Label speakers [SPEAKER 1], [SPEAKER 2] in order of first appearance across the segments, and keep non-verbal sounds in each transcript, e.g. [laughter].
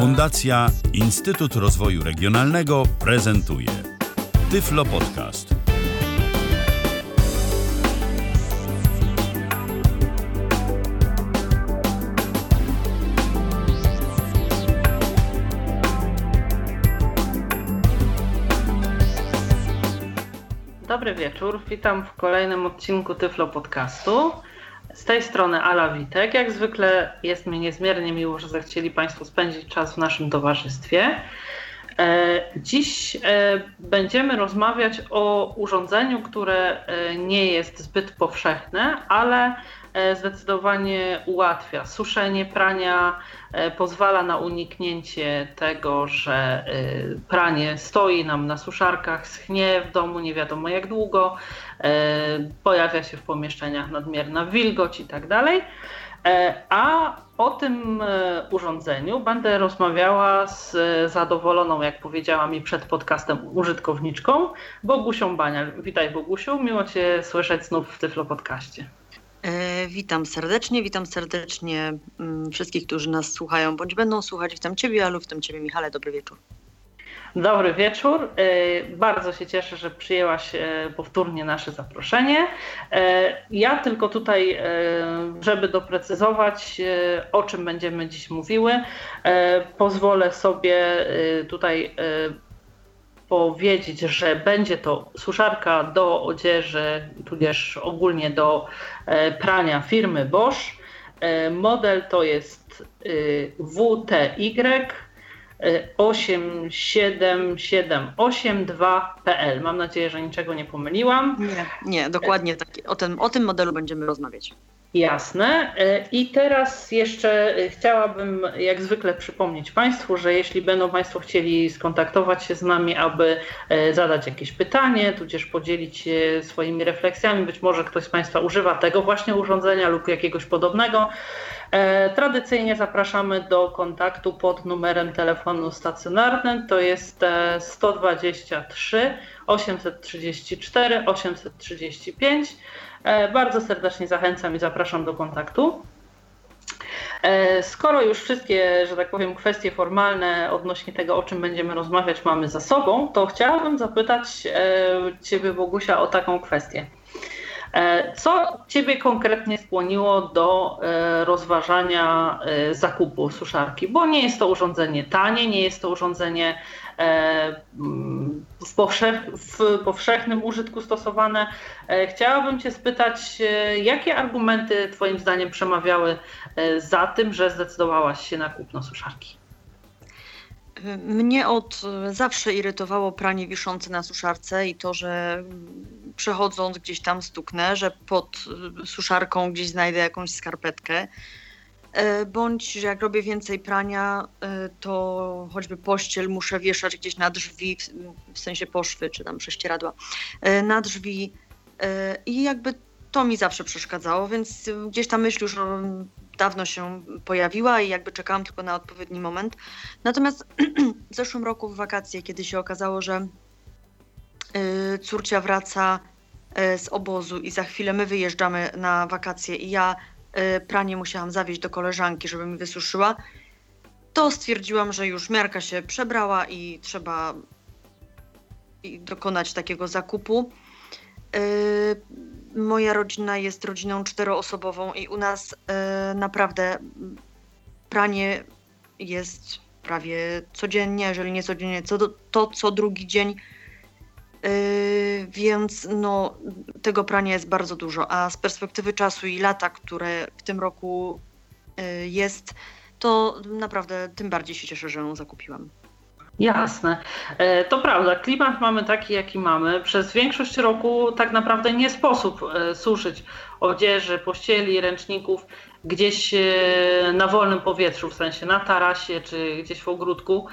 [SPEAKER 1] Fundacja Instytut Rozwoju Regionalnego prezentuje Tyflo Podcast.
[SPEAKER 2] Dobry wieczór, witam w kolejnym odcinku Tyflo Podcastu. Z tej strony Ala Witek. Jak zwykle jest mi niezmiernie miło, że zechcieli Państwo spędzić czas w naszym towarzystwie. E, dziś e, będziemy rozmawiać o urządzeniu, które e, nie jest zbyt powszechne, ale zdecydowanie ułatwia suszenie prania, pozwala na uniknięcie tego, że pranie stoi nam na suszarkach, schnie w domu nie wiadomo jak długo, pojawia się w pomieszczeniach nadmierna wilgoć i tak dalej. E, a o tym e, urządzeniu będę rozmawiała z zadowoloną, jak powiedziała mi przed podcastem, użytkowniczką Bogusią Banial. Witaj Bogusiu, miło Cię słyszeć znów w Tyflo Podcaście.
[SPEAKER 3] E, witam serdecznie, witam serdecznie mm, wszystkich, którzy nas słuchają bądź będą słuchać. Witam Ciebie, Alu, witam Ciebie, Michale, dobry wieczór.
[SPEAKER 2] Dobry wieczór. E, bardzo się cieszę, że przyjęłaś e, powtórnie nasze zaproszenie. Ja tylko tutaj, żeby doprecyzować, o czym będziemy dziś mówiły, pozwolę sobie tutaj powiedzieć, że będzie to suszarka do odzieży, tudzież ogólnie do prania firmy Bosch. Model to jest WTY 8778.2.pl. Mam nadzieję, że niczego nie pomyliłam.
[SPEAKER 3] Nie, nie dokładnie tak. O tym, o tym modelu będziemy rozmawiać.
[SPEAKER 2] Jasne. E, I teraz jeszcze e, chciałabym jak zwykle przypomnieć Państwu, że jeśli będą Państwo chcieli skontaktować się z nami, aby e, zadać jakieś pytanie, tudzież podzielić się swoimi refleksjami, być może ktoś z Państwa używa tego właśnie urządzenia lub jakiegoś podobnego, tradycyjnie zapraszamy do kontaktu pod numerem telefonu stacjonarnym, to jest 123 834 835. E, bardzo serdecznie zachęcam i zapraszam do kontaktu. E, skoro już wszystkie, że tak powiem, kwestie formalne odnośnie tego, o czym będziemy rozmawiać, mamy za sobą, to chciałabym zapytać e, Ciebie, Bogusia, o taką kwestię. Co Ciebie konkretnie skłoniło do rozważania zakupu suszarki? Bo nie jest to urządzenie tanie, nie jest to urządzenie w, powszech, w powszechnym użytku stosowane. E, chciałabym Cię spytać, e, jakie argumenty Twoim zdaniem przemawiały za tym, że zdecydowałaś się na kupno suszarki?
[SPEAKER 3] Mnie od zawsze irytowało pranie wiszące na suszarce i to, że przechodząc gdzieś tam stuknę, że pod suszarką gdzieś znajdę jakąś skarpetkę. E, bądź że jak robię więcej prania, e, to choćby pościel muszę wieszać gdzieś na drzwi, w sensie poszwy czy tam prześcieradła, e, na drzwi i jakby to mi zawsze przeszkadzało, więc gdzieś ta myśl już dawno się pojawiła i jakby czekałam tylko na odpowiedni moment. Natomiast [clears throat] w zeszłym roku w wakacje, kiedy się okazało, że córcia wraca z obozu i za chwilę my wyjeżdżamy na wakacje i ja pranie musiałam zawieźć do koleżanki, żeby mi wysuszyła, to stwierdziłam, że już miarka się przebrała i trzeba dokonać takiego zakupu. Y, moja rodzina jest rodziną czteroosobową i u nas y, naprawdę pranie jest prawie codziennie, jeżeli nie codziennie, to co drugi dzień Yy, więc no, tego prania jest bardzo dużo, a z perspektywy czasu i lata, które w tym roku yy, jest, to naprawdę tym bardziej się cieszę, że ją zakupiłam.
[SPEAKER 2] Jasne. E, to prawda, klimat mamy taki, jaki mamy. Przez większość roku tak naprawdę nie sposób e, suszyć odzieży, pościeli, ręczników gdzieś e, na wolnym powietrzu, w sensie na tarasie czy gdzieś w ogródku,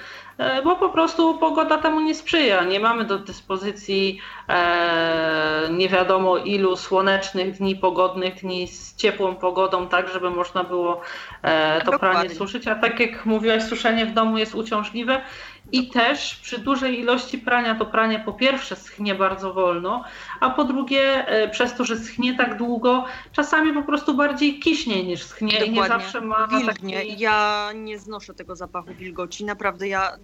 [SPEAKER 2] bo po prostu pogoda temu nie sprzyja. Nie mamy do dyspozycji e, nie wiadomo ilu słonecznych dni, pogodnych dni z ciepłą pogodą, tak żeby można było to Dokładnie. pranie suszyć. A tak jak mówiłaś, suszenie w domu jest uciążliwe i też przy dużej ilości prania to pranie po pierwsze schnie bardzo wolno, a po drugie przez to, że schnie tak długo, czasami po prostu bardziej kiśnie niż schnie Dokładnie. i nie zawsze ma
[SPEAKER 3] Wilgnie. Taki... Ja nie znoszę tego zapachu wilgoci. Naprawdę ja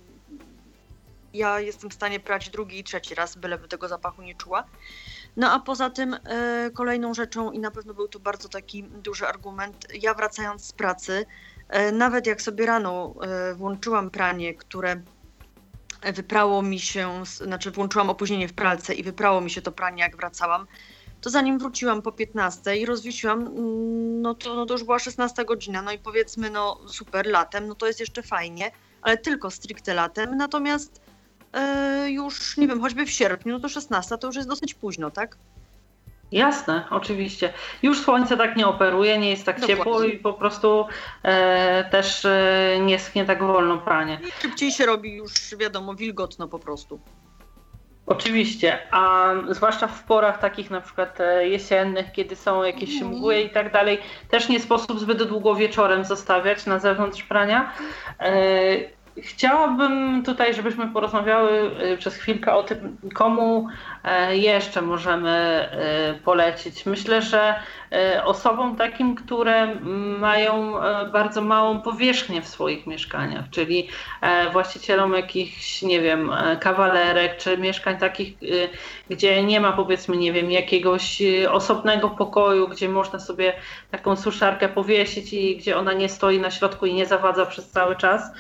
[SPEAKER 3] ja jestem w stanie prać drugi i trzeci raz, byleby tego zapachu nie czuła. No a poza tym e, kolejną rzeczą, i na pewno był to bardzo taki duży argument, ja wracając z pracy, e, nawet jak sobie rano e, włączyłam pranie, które wyprało mi się, znaczy włączyłam opóźnienie w pralce i wyprało mi się to pranie jak wracałam, to zanim wróciłam po 15 i rozwiesiłam, mm, no to, no to już była 16 godzina, no i powiedzmy, no super, latem, no to jest jeszcze fajnie, ale tylko stricte latem, natomiast E, już, nie wiem, choćby w sierpniu, no to 16 to już jest dosyć późno, tak?
[SPEAKER 2] Jasne, oczywiście. Już słońce tak nie operuje, nie jest tak Dokładnie. ciepło i po prostu e, też e, nie schnie tak wolno pranie. I
[SPEAKER 3] szybciej się robi już, wiadomo, wilgotno po prostu.
[SPEAKER 2] Oczywiście, a zwłaszcza w porach takich na przykład e, jesiennych, kiedy są jakieś mm. mgły i tak dalej, też nie sposób zbyt długo wieczorem zostawiać na zewnątrz prania. E, Chciałabym tutaj, żebyśmy porozmawiały y, przez chwilkę o tym, komu e, jeszcze możemy e, polecić. Myślę, że e, osobom takim, które mają bardzo małą powierzchnię w swoich mieszkaniach, czyli właścicielom jakichś, nie wiem, kawalerek, czy mieszkań takich, gdzie nie ma powiedzmy, nie wiem, jakiegoś osobnego pokoju, gdzie można sobie taką suszarkę powiesić i gdzie ona nie stoi na środku i nie zawadza przez cały czas.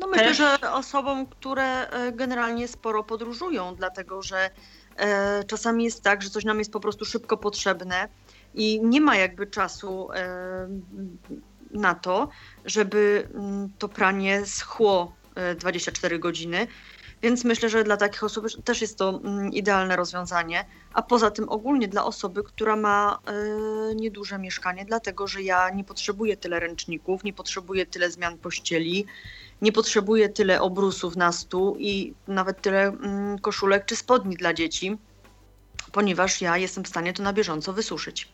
[SPEAKER 3] No myślę, też... że osobom, które e, generalnie sporo podróżują, dlatego że e, czasami jest tak, że coś nam jest po prostu szybko potrzebne i nie ma jakby czasu e, na to, żeby mm, to pranie schło 24 godziny. Więc myślę, że dla takich osób też jest to mm, idealne rozwiązanie. A poza tym ogólnie dla osoby, która ma y, nieduże mieszkanie, dlatego że ja nie potrzebuję tyle ręczników, nie potrzebuję tyle zmian pościeli, nie potrzebuję tyle obrusów na stół i nawet tyle y, koszulek czy spodni dla dzieci, ponieważ ja jestem w stanie to na bieżąco wysuszyć.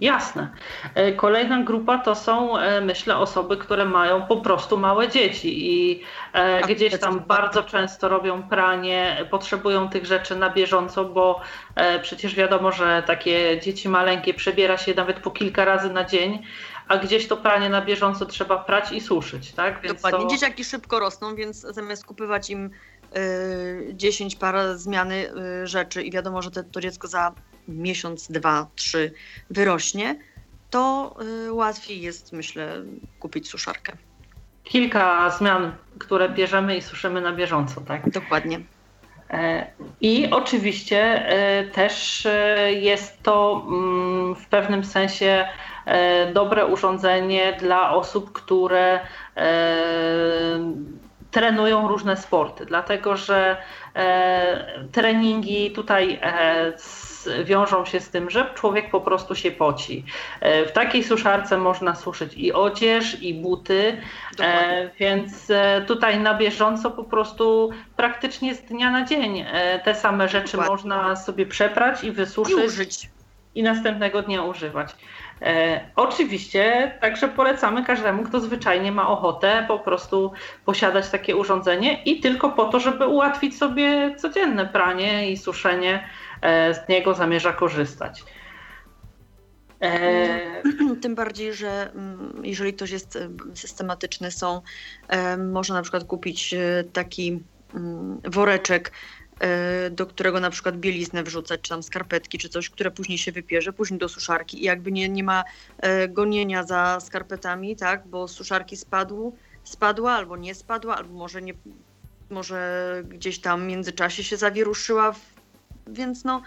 [SPEAKER 2] Jasne. E, kolejna grupa to są, e, myślę, osoby, które mają po prostu małe dzieci i e, tak, gdzieś tam bardzo często robią pranie, potrzebują tych rzeczy na bieżąco, bo przecież wiadomo, że takie dzieci maleńkie przebiera się nawet po kilka razy na dzień, a gdzieś to pranie na bieżąco trzeba prać i suszyć, tak?
[SPEAKER 3] Więc Dokładnie. To... Dzieciaki szybko rosną, więc zamiast kupywać im 10 par zmiany rzeczy i wiadomo, że to, to dziecko za miesiąc, dwa, trzy wyrośnie, to y, łatwiej jest, myślę, kupić suszarkę.
[SPEAKER 2] Kilka zmian, które bierzemy i suszymy na bieżąco, tak?
[SPEAKER 3] Dokładnie.
[SPEAKER 2] E, I oczywiście e, też e, jest to mm, w pewnym sensie dobre urządzenie dla osób, które trenują różne sporty, dlatego że treningi tutaj wiążą się z tym, że człowiek po prostu się poci. E, w takiej suszarce można suszyć i odzież, i buty, e, więc e, tutaj na bieżąco po prostu praktycznie z dnia na dzień te same rzeczy Dokładnie. można sobie przeprać i wysuszyć. I użyć. I następnego dnia używać. E, oczywiście także polecamy każdemu, kto zwyczajnie ma ochotę po prostu posiadać takie urządzenie i tylko po to, żeby ułatwić sobie codzienne pranie i suszenie z niego zamierza korzystać.
[SPEAKER 3] E, [clears throat] Tym bardziej, że mm, jeżeli ktoś jest e, systematyczny, są, można na przykład kupić taki mm, woreczek, do którego na przykład bieliznę wrzucać, czy tam skarpetki, czy coś, które później się wypierze, później do suszarki i jakby nie, nie ma gonienia za skarpetami, tak, bo suszarki spadł, spadła albo nie spadła, albo może, nie, może gdzieś tam w międzyczasie się zawieruszyła w więc no,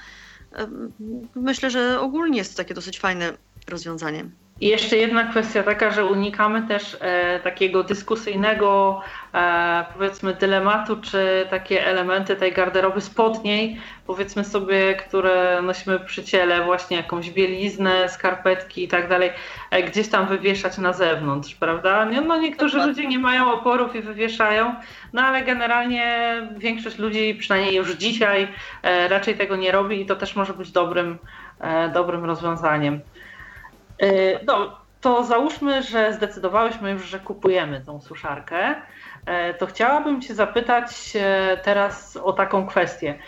[SPEAKER 3] myślę, że ogólnie jest to takie dosyć fajne rozwiązanie.
[SPEAKER 2] I jeszcze jedna kwestia taka, że unikamy też e, takiego dyskusyjnego, e, powiedzmy, dylematu, czy takie elementy tej garderoby spodniej, powiedzmy sobie, które nosimy przy ciele, właśnie jakąś bieliznę, skarpetki i tak dalej, e, gdzieś tam wywieszać na zewnątrz, prawda? No niektórzy ludzie nie mają oporów i wywieszają, no ale generalnie większość ludzi, przynajmniej już dzisiaj, e, raczej tego nie robi i to też może być dobrym, e, dobrym rozwiązaniem. E, no, to załóżmy, że zdecydowałyśmy już, że kupujemy tą suszarkę. E, to chciałabym Cię zapytać e, teraz o taką kwestię.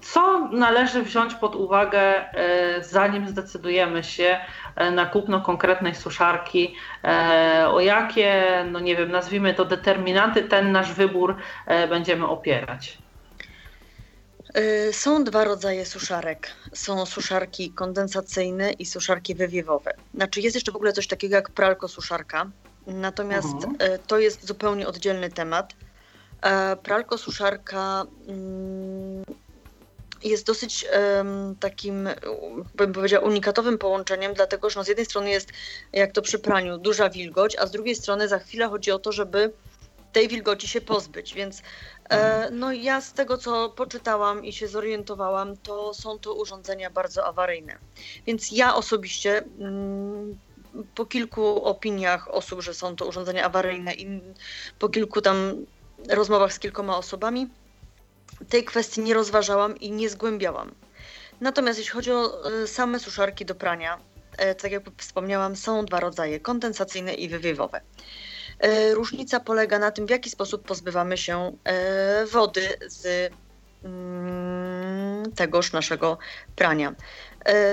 [SPEAKER 2] co należy wziąć pod uwagę, zanim zdecydujemy się na kupno konkretnej suszarki? O jakie, no nie wiem, nazwijmy to determinanty, ten nasz wybór będziemy opierać?
[SPEAKER 3] Są dwa rodzaje suszarek. Są suszarki kondensacyjne i suszarki wywiewowe. Znaczy jest jeszcze w ogóle coś takiego jak pralko-suszarka, natomiast mhm. to jest zupełnie oddzielny temat. E, pralko-suszarka mm, jest dosyć takim, bym powiedziała, unikatowym połączeniem, dlatego że no z jednej strony jest, jak to przy praniu, duża wilgoć, a z drugiej strony za chwilę chodzi o to, żeby tej wilgoci się pozbyć. Więc e, no ja z tego, co poczytałam i się zorientowałam, to są to urządzenia bardzo awaryjne. Więc ja osobiście mm, po kilku opiniach osób, że są to urządzenia awaryjne i po kilku tam rozmowach z kilkoma osobami tej kwestii nie rozważałam i nie zgłębiałam. Natomiast jeśli chodzi o e, same suszarki do prania, e, tak jak wspomniałam, są dwa rodzaje: kondensacyjne i wywiewowe. E, różnica polega na tym, w jaki sposób pozbywamy się wody z mm, tegoż naszego prania.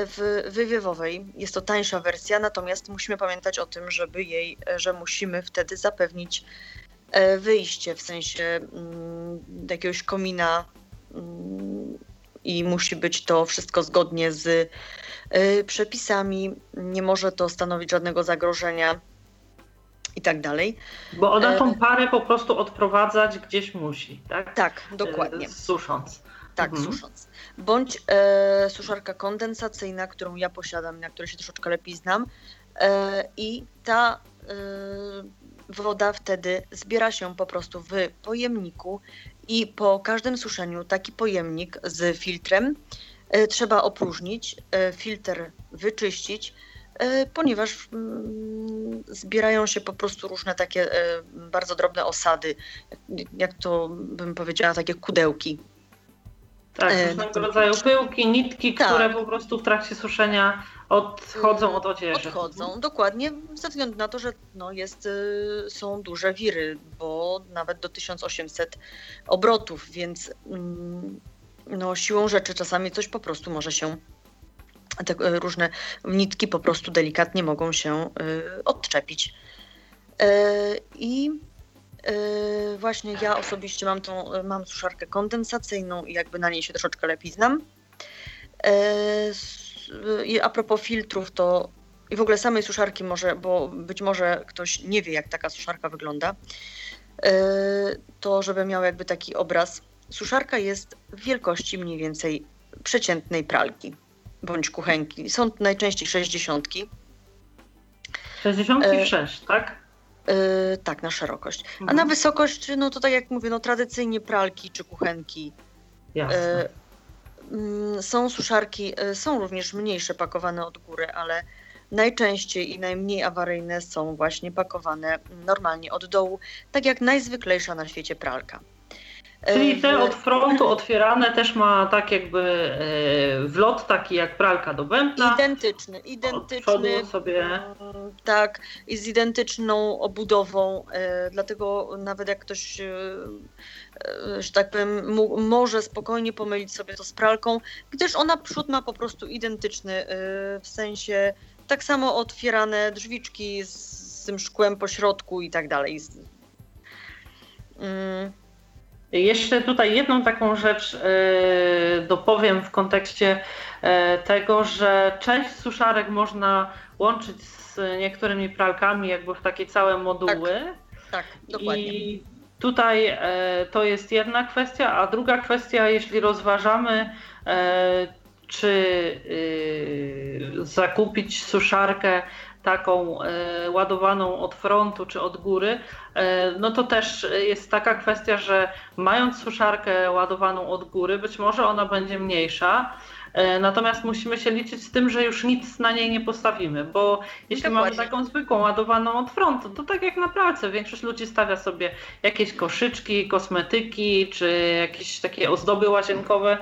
[SPEAKER 3] W wywiewowej jest to tańsza wersja, natomiast musimy pamiętać o tym, żeby jej, że musimy wtedy zapewnić E, wyjście, w sensie mm, jakiegoś komina mm, i musi być to wszystko zgodnie z e, przepisami, nie może to stanowić żadnego zagrożenia i tak dalej.
[SPEAKER 2] Bo ona tą e, parę po prostu odprowadzać gdzieś musi, tak?
[SPEAKER 3] Tak, dokładnie.
[SPEAKER 2] Susząc.
[SPEAKER 3] Tak, mhm. susząc. Bądź e, suszarka kondensacyjna, którą ja posiadam, na której się troszeczkę lepiej znam. E, I ta e, woda wtedy zbiera się po prostu w pojemniku i po każdym suszeniu taki pojemnik z filtrem e, trzeba opróżnić, e, filtr wyczyścić, e, ponieważ mm, zbierają się po prostu różne takie bardzo drobne osady, jak to bym powiedziała, takie kudełki.
[SPEAKER 2] Tak, różnego rodzaju pyłki, nitki, tak. które po prostu w trakcie suszenia Odchodzą od odzieży.
[SPEAKER 3] Odchodzą, dokładnie, ze względu na to, że no jest, są duże wiry, bo nawet do 1800 obrotów, więc mm, no, siłą rzeczy czasami coś po prostu może się, te y, różne nitki po prostu delikatnie mogą się y, odczepić. I właśnie ja osobiście mam tą, mam suszarkę kondensacyjną i jakby na niej się troszeczkę lepiej znam i a propos filtrów, to i w ogóle samej suszarki może, bo być może ktoś nie wie, jak taka suszarka wygląda, e, to żeby miał jakby taki obraz. Suszarka jest wielkości mniej więcej przeciętnej pralki bądź kuchenki. Są najczęściej 60.
[SPEAKER 2] 66, e, tak?
[SPEAKER 3] E, tak, na szerokość. Mhm. A na wysokość, no to tak jak mówię, no tradycyjnie pralki czy kuchenki.
[SPEAKER 2] Jasne. E,
[SPEAKER 3] Mm, są suszarki, e, są również mniejsze pakowane od góry, ale najczęściej i najmniej awaryjne są właśnie pakowane normalnie od dołu, tak jak najzwyklejsza na świecie pralka.
[SPEAKER 2] Czyli te od frontu otwierane też ma tak jakby e, wlot taki jak pralka do bębna.
[SPEAKER 3] Identyczny, identyczny.
[SPEAKER 2] sobie.
[SPEAKER 3] Tak, i z identyczną obudową, e, dlatego nawet jak ktoś, e, że tak powiem, może spokojnie pomylić sobie to z pralką, gdyż ona przód ma po prostu identyczny, w sensie tak samo otwierane drzwiczki z tym szkłem po środku i tak dalej.
[SPEAKER 2] Mm. Jeszcze tutaj jedną taką rzecz e, dopowiem w kontekście e, tego, że część suszarek można łączyć z niektórymi pralkami jakby w takie całe moduły.
[SPEAKER 3] Tak, tak dokładnie.
[SPEAKER 2] I tutaj e, to jest jedna kwestia, a druga kwestia, jeśli rozważamy czy zakupić suszarkę taką e, ładowaną od frontu czy od góry, e, no to też jest taka kwestia, że mając suszarkę ładowaną od góry, być może ona będzie mniejsza. E, natomiast musimy się liczyć z tym, że już nic na niej nie postawimy, bo jeśli Dokładnie. mamy taką zwykłą ładowaną od frontu, to tak jak na pralce, większość ludzi stawia sobie jakieś koszyczki, kosmetyki czy jakieś takie ozdoby łazienkowe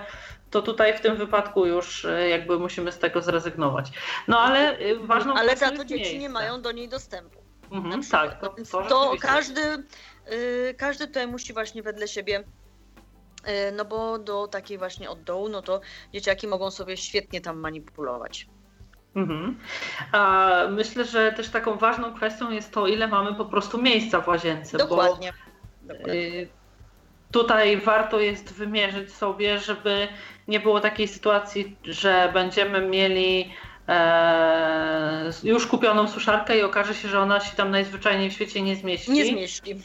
[SPEAKER 2] to tutaj w tym wypadku już e, jakby musimy z tego zrezygnować. No ale e, ważną
[SPEAKER 3] Ale za to dzieci miejsce. nie mają do niej dostępu.
[SPEAKER 2] Mhm, tak,
[SPEAKER 3] to, to, to każdy, yy, każdy tutaj musi właśnie wedle siebie no bo do takiej właśnie od dołu, no to dzieciaki mogą sobie świetnie tam manipulować.
[SPEAKER 2] Mhm. A myślę, że też taką ważną kwestią jest to, ile mamy po prostu miejsca w łazience.
[SPEAKER 3] Dokładnie.
[SPEAKER 2] Bo, y, tutaj warto jest wymierzyć sobie, żeby nie było takiej sytuacji, że będziemy mieli e, już kupioną suszarkę i okaże się, że ona się tam najzwyczajniej w świecie nie zmieści.
[SPEAKER 3] Nie zmieści.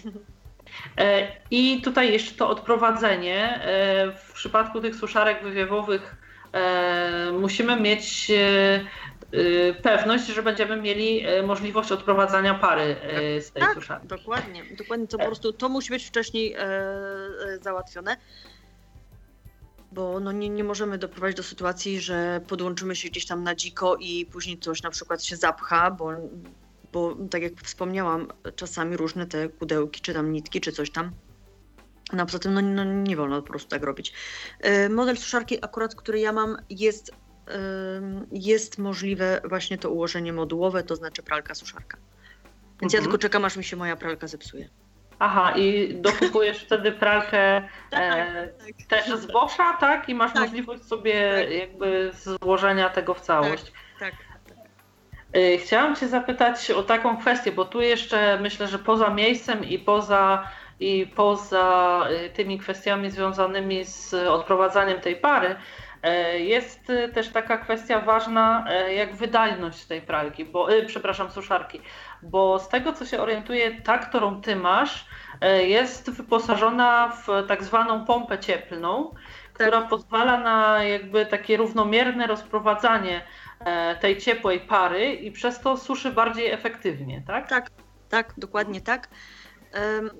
[SPEAKER 2] E, I tutaj jeszcze to odprowadzenie. E, w przypadku tych suszarek wywiewowych e, musimy mieć pewność, że będziemy mieli możliwość odprowadzania pary z tej
[SPEAKER 3] tak,
[SPEAKER 2] suszarki.
[SPEAKER 3] Dokładnie, dokładnie. To po prostu to musi być wcześniej załatwione bo no nie, nie możemy doprowadzić do sytuacji, że podłączymy się gdzieś tam na dziko i później coś na przykład się zapcha, bo bo tak jak wspomniałam, czasami różne te pudełki, czy tam nitki, czy coś tam. No a poza tym no, no nie wolno po prostu tak robić. E, model suszarki akurat, który ja mam jest, jest możliwe właśnie to ułożenie modułowe, to znaczy pralka suszarka. Więc mhm. ja tylko czekam, aż mi się moja pralka zepsuje.
[SPEAKER 2] Aha, i dokupujesz wtedy pralkę [laughs] tak, e, tak. też z Boscha, tak? I masz tak. możliwość sobie tak. jakby złożenia tego w całość.
[SPEAKER 3] Tak, tak.
[SPEAKER 2] Y, chciałam Cię zapytać o taką kwestię, bo tu jeszcze myślę, że poza miejscem i poza, i poza y, tymi kwestiami związanymi z odprowadzaniem tej pary, jest też taka kwestia ważna, jak wydajność tej pralki, bo, przepraszam, suszarki, bo z tego co się orientuję, ta, którą ty masz, jest wyposażona w tak zwaną pompę cieplną, która tak. pozwala na jakby takie równomierne rozprowadzanie E, tej ciepłej pary i przez to suszy bardziej efektywnie, tak?
[SPEAKER 3] Tak, tak, dokładnie tak.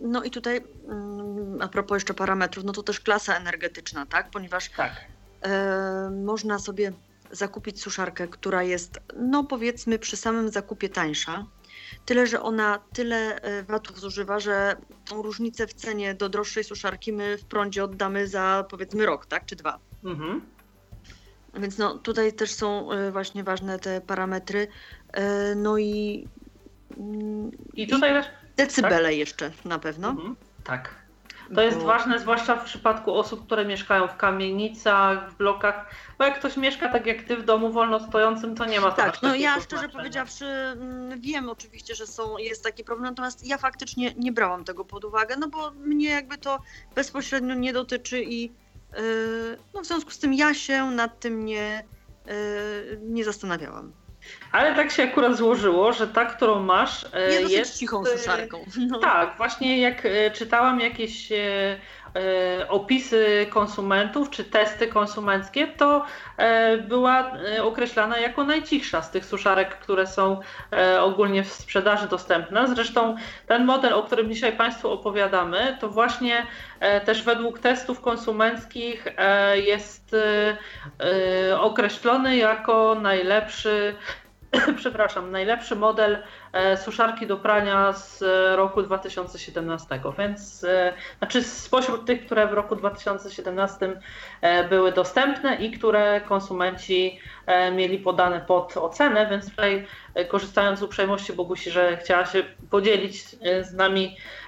[SPEAKER 3] No i tutaj mm, a propos jeszcze parametrów, no to też klasa energetyczna, tak? Ponieważ tak. E, można sobie zakupić suszarkę, która jest, no powiedzmy, przy samym zakupie tańsza. Tyle, że ona tyle e, watów zużywa, że tą różnicę w cenie do droższej suszarki my w prądzie oddamy za powiedzmy rok, tak? Czy dwa. Mhm. Więc no, tutaj też są e, właśnie ważne te parametry. No i.
[SPEAKER 2] I tutaj też.
[SPEAKER 3] Decybele tak? jeszcze na pewno. Mhm,
[SPEAKER 2] tak. To jest ważne, zwłaszcza w przypadku osób, które mieszkają w kamienicach, w blokach, bo jak ktoś mieszka tak jak ty w domu wolno stojącym, to nie ma
[SPEAKER 3] Tak, no ja szczerze powiedziawszy mm, wiem oczywiście, że są, jest taki problem, natomiast ja faktycznie nie brałam tego pod uwagę, no bo mnie jakby to bezpośrednio nie dotyczy i E, no w związku z tym ja się nad tym nie, e, nie zastanawiałam.
[SPEAKER 2] Ale tak się akurat złożyło, że ta, którą masz,
[SPEAKER 3] e, jest, jest cichą suszarką. [laughs]
[SPEAKER 2] No. Tak, właśnie jak czytałam jakieś E, opisy konsumentów czy testy konsumenckie, to e, była e, określana jako najcichsza z tych suszarek, które są ogólnie w sprzedaży dostępne. Zresztą ten model, o którym dzisiaj Państwu opowiadamy, to właśnie też według testów konsumenckich jest określony jako najlepszy [clears throat] przepraszam, najlepszy model e, suszarki do prania z roku 2017. Więc e, znaczy spośród tych, które w roku 2017 e, były dostępne i które konsumenci mieli podane pod ocenę, więc tutaj korzystając z uprzejmości Bogusi, że chciała się podzielić z nami E,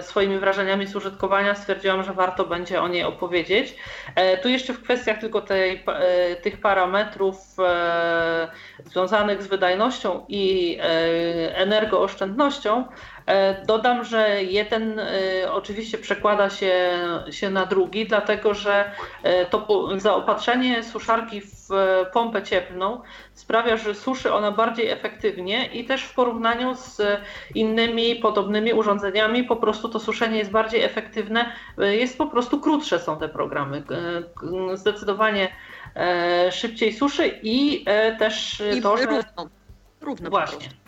[SPEAKER 2] swoimi wrażeniami z użytkowania, stwierdziłam, że warto będzie o niej opowiedzieć. E, tu jeszcze w kwestiach tylko tej, e, tych parametrów związanych z wydajnością i energooszczędnością, Dodam, że jeden oczywiście przekłada się, się na drugi, dlatego że to zaopatrzenie suszarki w pompę cieplną sprawia, że suszy ona bardziej efektywnie i też w porównaniu z innymi podobnymi urządzeniami po prostu to suszenie jest bardziej efektywne, jest po prostu krótsze są te programy. Zdecydowanie e, szybciej suszy i e, też
[SPEAKER 3] I to, że... Równo, równo
[SPEAKER 2] Właśnie.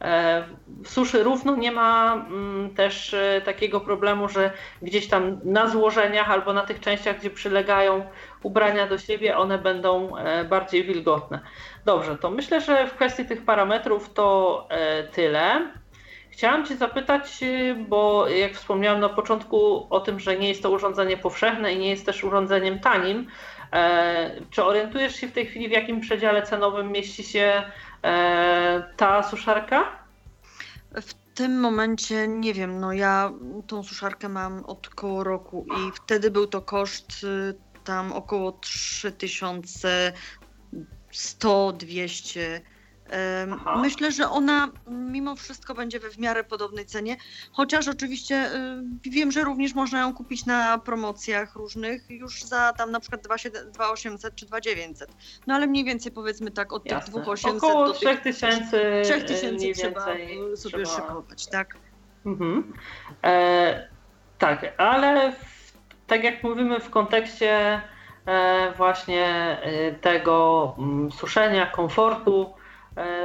[SPEAKER 2] E, w suszy równo nie ma mm, też takiego problemu, że gdzieś tam na złożeniach albo na tych częściach, gdzie przylegają ubrania do siebie, one będą bardziej wilgotne. Dobrze, to myślę, że w kwestii tych parametrów to tyle. Chciałam Cię zapytać, bo jak wspomniałam na początku o tym, że nie jest to urządzenie powszechne i nie jest też urządzeniem tanim, e, czy orientujesz się w tej chwili, w jakim przedziale cenowym mieści się e, ta suszarka?
[SPEAKER 3] W tym momencie nie wiem, no ja tą suszarkę mam od około roku i wtedy był to koszt y, tam około 3100, 200 Aha. Myślę, że ona mimo wszystko będzie we w miarę podobnej cenie, chociaż oczywiście y, wiem, że również można ją kupić na promocjach różnych już za tam na przykład 2800 czy 2900. No ale mniej więcej powiedzmy tak od Jasne. tych 2800
[SPEAKER 2] Około
[SPEAKER 3] do
[SPEAKER 2] 3000
[SPEAKER 3] 3000 trzeba sobie trzeba... szykować, tak? Mhm.
[SPEAKER 2] E, tak, ale w, tak jak mówimy w kontekście e, właśnie e, tego m, mm, suszenia, komfortu,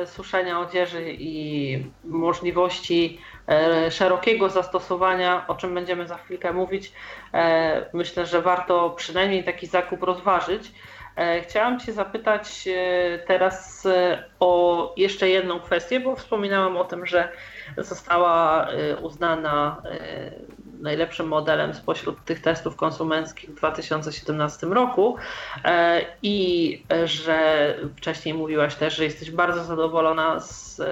[SPEAKER 2] suszenia odzieży i możliwości e, szerokiego zastosowania, o czym będziemy za chwilkę mówić, e, myślę, że warto przynajmniej taki zakup rozważyć. Chciałam Cię zapytać teraz o jeszcze jedną kwestię, bo wspominałam o tym, że została uznana najlepszym modelem spośród tych testów konsumenckich w 2017 roku. E, i że wcześniej mówiłaś też, że jesteś bardzo zadowolona z e,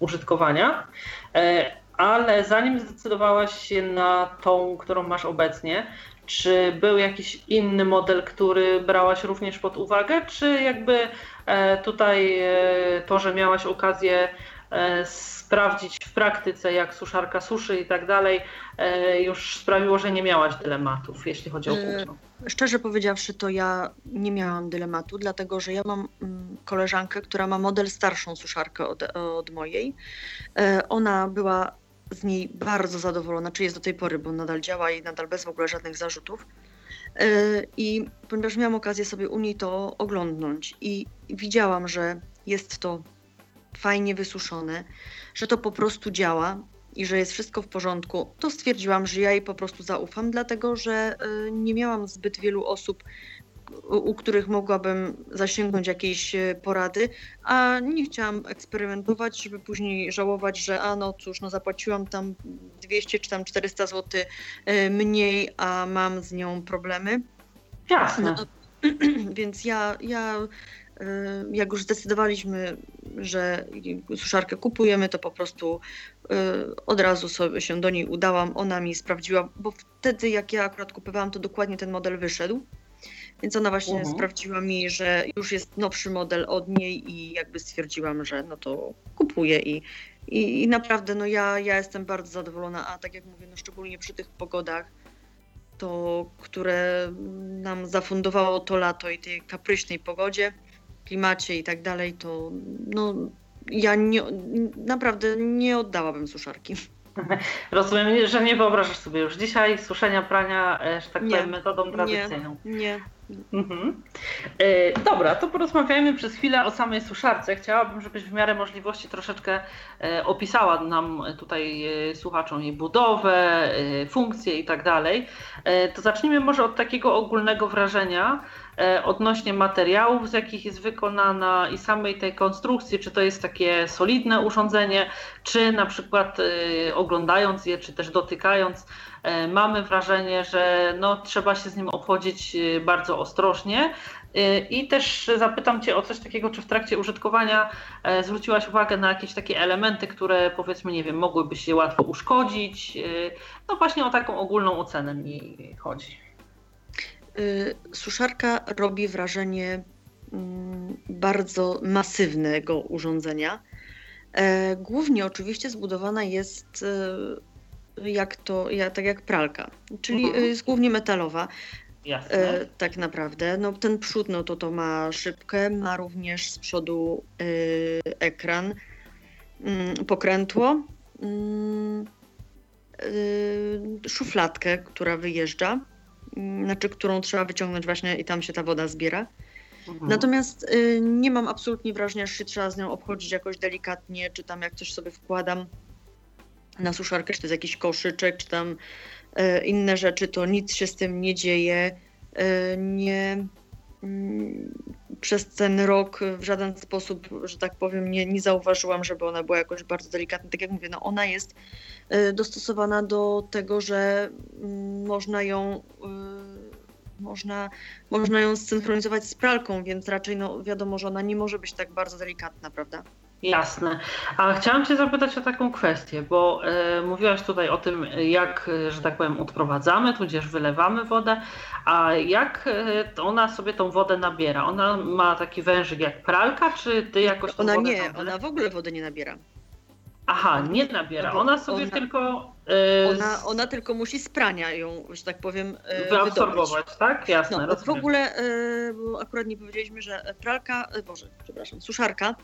[SPEAKER 2] użytkowania, e, ale zanim zdecydowałaś się na tą, którą masz obecnie, czy był jakiś inny model, który brałaś również pod uwagę, czy jakby tutaj to, że miałaś okazję sprawdzić w praktyce, jak suszarka suszy i tak dalej, e, już sprawiło, że nie miałaś dylematów, jeśli chodzi o e, płótno?
[SPEAKER 3] Szczerze powiedziawszy, to ja nie miałam dylematu, dlatego że ja mam mm, koleżankę, która ma model starszą suszarkę od, od mojej. E, ona była z niej bardzo zadowolona, czy jest do tej pory, bo nadal działa i nadal bez w ogóle żadnych zarzutów. I ponieważ miałam okazję sobie u niej to oglądnąć i widziałam, że jest to fajnie wysuszone, że to po prostu działa i że jest wszystko w porządku, to stwierdziłam, że ja jej po prostu zaufam, dlatego że y, nie miałam zbyt wielu osób, u których mogłabym zasięgnąć jakiejś y, porady, a nie chciałam eksperymentować, żeby później żałować, że a no cóż, no zapłaciłam tam 200 czy tam 400 zł y, mniej, a mam z nią problemy.
[SPEAKER 2] Jasne. No, [clears throat]
[SPEAKER 3] więc ja, ja jak już zdecydowaliśmy, że suszarkę kupujemy, to po prostu y, od razu sobie się do niej udałam. Ona mi sprawdziła, bo wtedy jak ja akurat kupowałam, to dokładnie ten model wyszedł. Więc ona właśnie uh-huh. sprawdziła mi, że już jest nowszy model od niej i jakby stwierdziłam, że no to kupuję i, i, i naprawdę no ja, ja jestem bardzo zadowolona, a tak jak mówię, no szczególnie przy tych pogodach, to które nam zafundowało to lato i tej kapryśnej pogodzie, klimacie i tak dalej, to no, ja nie, naprawdę nie oddałabym suszarki. [laughs]
[SPEAKER 2] Rozumiem, że nie wyobrażasz sobie już dzisiaj suszenia prania, e, że tak powiem, metodą tradycyjną.
[SPEAKER 3] Nie, nie.
[SPEAKER 2] Mhm. E, dobra, to porozmawiajmy przez chwilę o samej suszarce. Chciałabym, żebyś w miarę możliwości troszeczkę e, opisała nam tutaj słuchaczom jej budowę, funkcje i tak dalej. To zacznijmy może od takiego ogólnego wrażenia E, odnośnie materiałów, z jakich jest wykonana i samej tej konstrukcji, czy to jest takie solidne urządzenie, czy na przykład e, oglądając je, czy też dotykając, e, mamy wrażenie, że no, trzeba się z nim obchodzić bardzo ostrożnie. I też zapytam Cię o coś takiego, czy w trakcie użytkowania zwróciłaś uwagę na jakieś takie elementy, które powiedzmy, nie wiem, mogłyby się łatwo uszkodzić. No właśnie o taką ogólną ocenę mi chodzi.
[SPEAKER 3] Y, suszarka robi wrażenie mm, bardzo masywnego urządzenia. E, głównie oczywiście zbudowana jest e, jak to, tak jak pralka, czyli mhm. jest głównie metalowa.
[SPEAKER 2] Jasne. E,
[SPEAKER 3] tak naprawdę. No, ten przód no, to, to ma szybkę, ma również z przodu ekran, mm, pokrętło, mm, szufladkę, która wyjeżdża znaczy, którą trzeba wyciągnąć właśnie i tam się ta woda zbiera. Mhm. Natomiast y, nie mam absolutnie wrażenia, że się trzeba z nią obchodzić jakoś delikatnie, czy tam jak coś sobie wkładam na suszarkę, czy to jest jakiś koszyczek, czy tam y, inne rzeczy, to nic się z tym nie dzieje. Y, nie, mm, przez ten rok w żaden sposób, że tak powiem, nie, nie zauważyłam, żeby ona była jakoś bardzo delikatna. Tak jak mówię, no ona jest y, dostosowana do tego, że mm, można ją y, można, można ją zsynchronizować z pralką, więc raczej no, wiadomo, że ona nie może być tak bardzo delikatna, prawda?
[SPEAKER 2] Jasne. A chciałam Cię zapytać o taką kwestię, bo e, mówiłaś tutaj o tym, jak, że tak powiem, odprowadzamy, tudzież wylewamy wodę, a jak e, ona sobie tą wodę nabiera? Ona ma taki wężyk jak pralka, czy Ty jakoś
[SPEAKER 3] Ona nie, ona w ogóle wody nie nabiera.
[SPEAKER 2] Aha, nie nabiera. Ona sobie ona, tylko.
[SPEAKER 3] Ona, ona tylko musi z prania ją, że tak powiem.
[SPEAKER 2] Yy, wyabsorbować, tak? Jasne.
[SPEAKER 3] No, w ogóle, bo akurat nie powiedzieliśmy, że pralka, Boże, przepraszam, suszarka,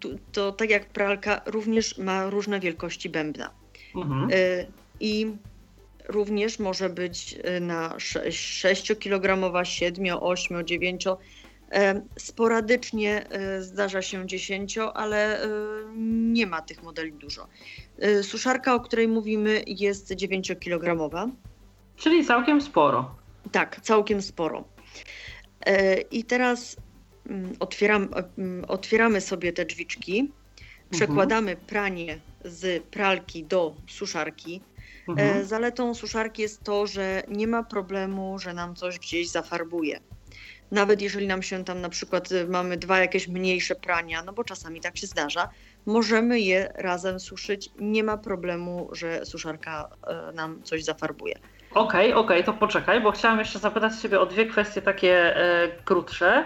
[SPEAKER 3] to, to, tak jak pralka również ma różne wielkości bębna. Mhm. I również może być na 6-kilogramowa, 7, 8, 9 Sporadycznie e, zdarza się 10, ale e, nie ma tych modeli dużo. E, suszarka, o której mówimy, jest 9-kilogramowa.
[SPEAKER 2] Czyli całkiem sporo.
[SPEAKER 3] Tak, całkiem sporo. I teraz mm, otwieram, mm, otwieramy sobie te drzwiczki, mhm. przekładamy pranie z pralki do suszarki. Mhm. Zaletą suszarki jest to, że nie ma problemu, że nam coś gdzieś zafarbuje nawet jeżeli nam się tam na przykład y, mamy dwa jakieś mniejsze prania, no bo czasami tak się zdarza, możemy je razem suszyć. Nie ma problemu, że suszarka y, nam coś zafarbuje.
[SPEAKER 2] Okej, okay, okej, okay, to poczekaj, bo chciałam jeszcze zapytać Ciebie o dwie kwestie takie e, krótsze.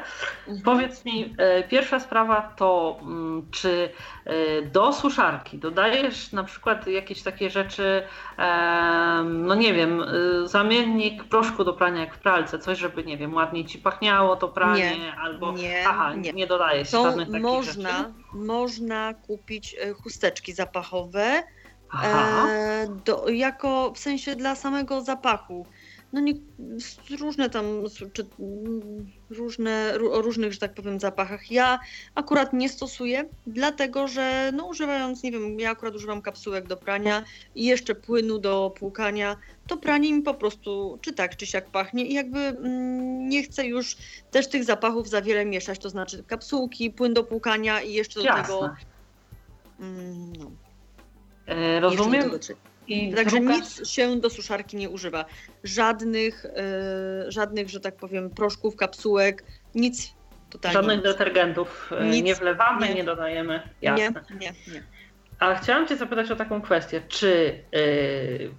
[SPEAKER 2] Mhm. Powiedz mi, e, pierwsza sprawa to, m, mm, czy e, do suszarki dodajesz na przykład jakieś takie rzeczy, e, no nie wiem, e, zamiennik proszku do prania jak w pralce, coś, żeby, nie wiem, ładniej Ci pachniało to pranie,
[SPEAKER 3] nie,
[SPEAKER 2] albo...
[SPEAKER 3] Nie,
[SPEAKER 2] Aha, nie, nie dodajesz
[SPEAKER 3] to
[SPEAKER 2] żadnych takich
[SPEAKER 3] można,
[SPEAKER 2] rzeczy?
[SPEAKER 3] Można kupić e, chusteczki zapachowe, E, do, jako w sensie dla samego zapachu. No nie, różne tam, czy, różne, o różnych, że tak powiem, zapachach. Ja akurat nie stosuję, dlatego że no używając, nie wiem, ja akurat używam kapsułek do prania i jeszcze płynu do płukania, to pranie mi po prostu czy tak, czy siak pachnie i jakby mm, nie chcę już też tych zapachów za wiele mieszać, to znaczy kapsułki, płyn do płukania i jeszcze do Jasne. tego... Mm, no.
[SPEAKER 2] E, rozumiem.
[SPEAKER 3] I Także druga... nic się do suszarki nie używa. Żadnych, e, żadnych, że tak powiem, proszków, kapsułek, nic totalnie.
[SPEAKER 2] Żadnych detergentów e, nic. nie wlewamy, nie, nie dodajemy. Jasne.
[SPEAKER 3] Nie, nie, nie.
[SPEAKER 2] A chciałam Cię zapytać o taką kwestię. Czy yy,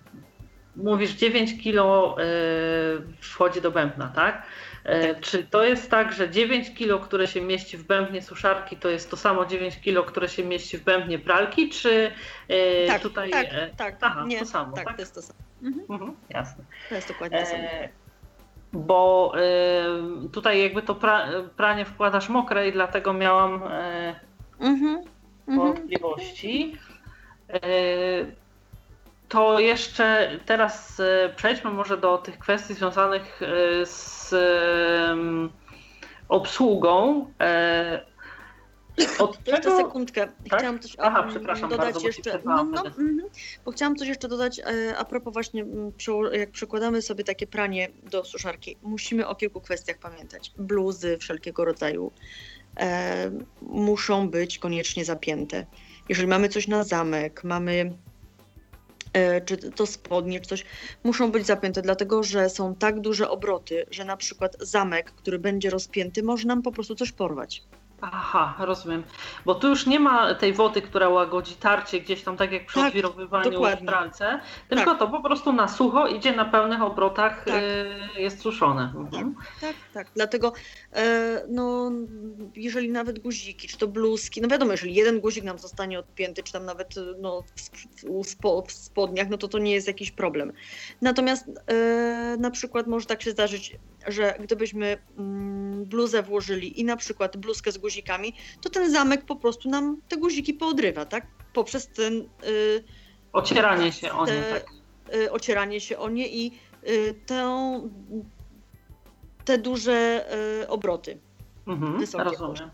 [SPEAKER 2] mówisz 9 kilo yy, wchodzi do bębna, tak? E, czy to jest tak, że 9 kg, które się mieści w bębnie suszarki, to jest to samo 9 kg, które się mieści w bębnie pralki, czy e, tak, tutaj...
[SPEAKER 3] Tak, tak,
[SPEAKER 2] Aha,
[SPEAKER 3] nie,
[SPEAKER 2] to samo,
[SPEAKER 3] tak?
[SPEAKER 2] tak?
[SPEAKER 3] to jest to samo.
[SPEAKER 2] Mhm. Mhm, jasne.
[SPEAKER 3] To jest dokładnie to samo.
[SPEAKER 2] bo tutaj jakby to pra, pranie wkładasz mokre i dlatego miałam mhm, mhm. wątpliwości to jeszcze teraz e, przejdźmy może do tych kwestii związanych e, z obsługą. E,
[SPEAKER 3] od jeszcze sekundkę.
[SPEAKER 2] Tak? Chciałam coś Aha, przepraszam
[SPEAKER 3] dodać
[SPEAKER 2] bardzo,
[SPEAKER 3] jeszcze. No, no, mm, bo chciałam coś jeszcze dodać a propos właśnie, jak przekładamy sobie takie pranie do suszarki, musimy o kilku kwestiach pamiętać. Bluzy wszelkiego rodzaju e, muszą być koniecznie zapięte. Jeżeli mamy coś na zamek, mamy czy to spodnie, czy coś, muszą być zapięte, dlatego że są tak duże obroty, że na przykład zamek, który będzie rozpięty, może nam po prostu coś porwać.
[SPEAKER 2] Aha, rozumiem. Bo tu już nie ma tej wody, która łagodzi tarcie gdzieś tam, tak jak przy tak, odwirowywaniu w pralce, tylko tak. to po prostu na sucho idzie na pełnych obrotach, tak. y, jest suszone.
[SPEAKER 3] Mhm. Tak, tak. Dlatego e, no, jeżeli nawet guziki, czy to bluzki, no wiadomo, jeżeli jeden guzik nam zostanie odpięty, czy tam nawet no, w, w, w spodniach, no to to nie jest jakiś problem. Natomiast e, na przykład może tak się zdarzyć, że gdybyśmy mm, bluzę włożyli i na przykład bluzkę z guzikami, to ten zamek po prostu nam te guziki poodrywa, tak? Poprzez ten... Y,
[SPEAKER 2] ocieranie się o nie, tak?
[SPEAKER 3] Y, ocieranie się o nie i y, tę, te duże obroty.
[SPEAKER 2] Mhm, rozumiem.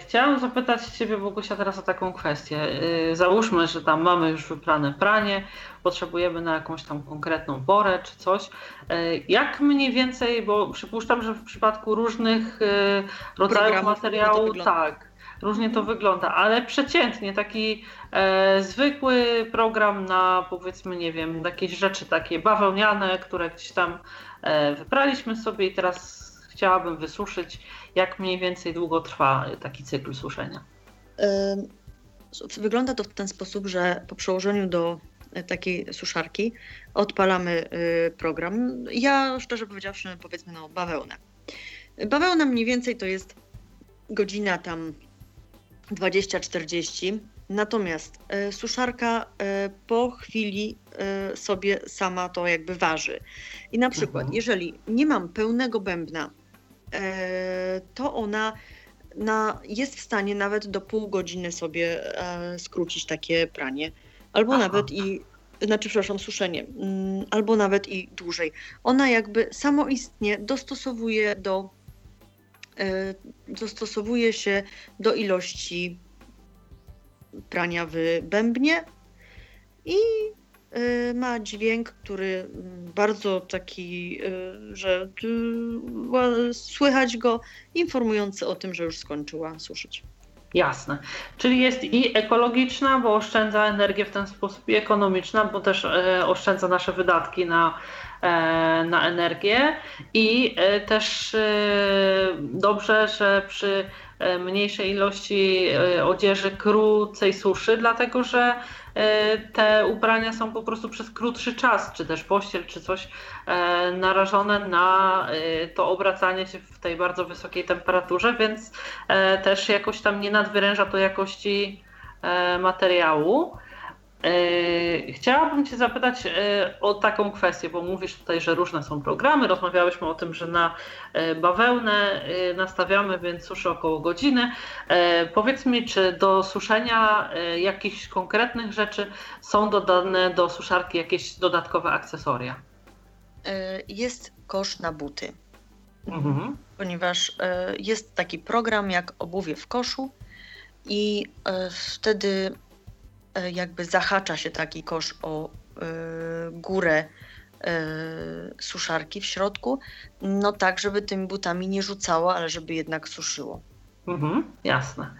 [SPEAKER 2] Chciałam zapytać Ciebie, Bogusia, teraz o taką kwestię. E, załóżmy, że tam mamy już wyprane pranie, potrzebujemy na jakąś tam konkretną porę czy coś. E, jak mniej więcej, bo przypuszczam, że w przypadku różnych rodzajów materiału, tak, różnie to wygląda, ale przeciętnie taki e, zwykły program na powiedzmy, nie wiem, jakieś rzeczy takie bawełniane, które gdzieś tam e, wypraliśmy sobie i teraz chciałabym wysuszyć, jak mniej więcej długo trwa taki cykl suszenia?
[SPEAKER 3] Wygląda to w ten sposób, że po przełożeniu do takiej suszarki odpalamy program. Ja szczerze powiedziawszy, powiedzmy, no, bawełnę. Bawełna mniej więcej to jest godzina tam 20-40. Natomiast e, suszarka e, po chwili e, sobie sama to jakby waży. I na przykład, mhm. jeżeli nie mam pełnego bębna, to ona na, jest w stanie nawet do pół godziny sobie skrócić takie pranie. Albo Aha. nawet i, znaczy, przepraszam, suszenie, mm, albo nawet i dłużej. Ona jakby samoistnie dostosowuje do E, dostosowuje się do ilości prania w bębnie i e, ma dźwięk, który bardzo taki, e, że słychać go informujący o tym, że już skończyła suszyć.
[SPEAKER 2] Jasne. Czyli jest i ekologiczna, bo oszczędza energię w ten sposób, i ekonomiczna, bo też oszczędza nasze wydatki na E, na energię i e, też e, dobrze, że przy mniejszej ilości odzieży krócej suszy, dlatego że te ubrania są po prostu przez krótszy czas, czy też pościel, czy coś narażone na to obracanie się w tej bardzo wysokiej temperaturze, więc też jakoś tam nie nadwyręża to jakości materiału. E, chciałabym Cię zapytać e, o taką kwestię, bo mówisz tutaj, że różne są programy. Rozmawiałyśmy o tym, że na e, bawełnę nastawiamy, więc suszy około godziny. Powiedz mi, czy do suszenia jakichś konkretnych rzeczy są dodane do suszarki jakieś dodatkowe akcesoria?
[SPEAKER 3] Jest kosz na buty. Mhm. Ponieważ jest taki program jak obuwie w koszu i wtedy jakby zahacza się taki kosz o e, górę e, suszarki w środku, no tak, żeby tymi butami nie rzucało, ale żeby jednak suszyło.
[SPEAKER 2] Mhm, jasne.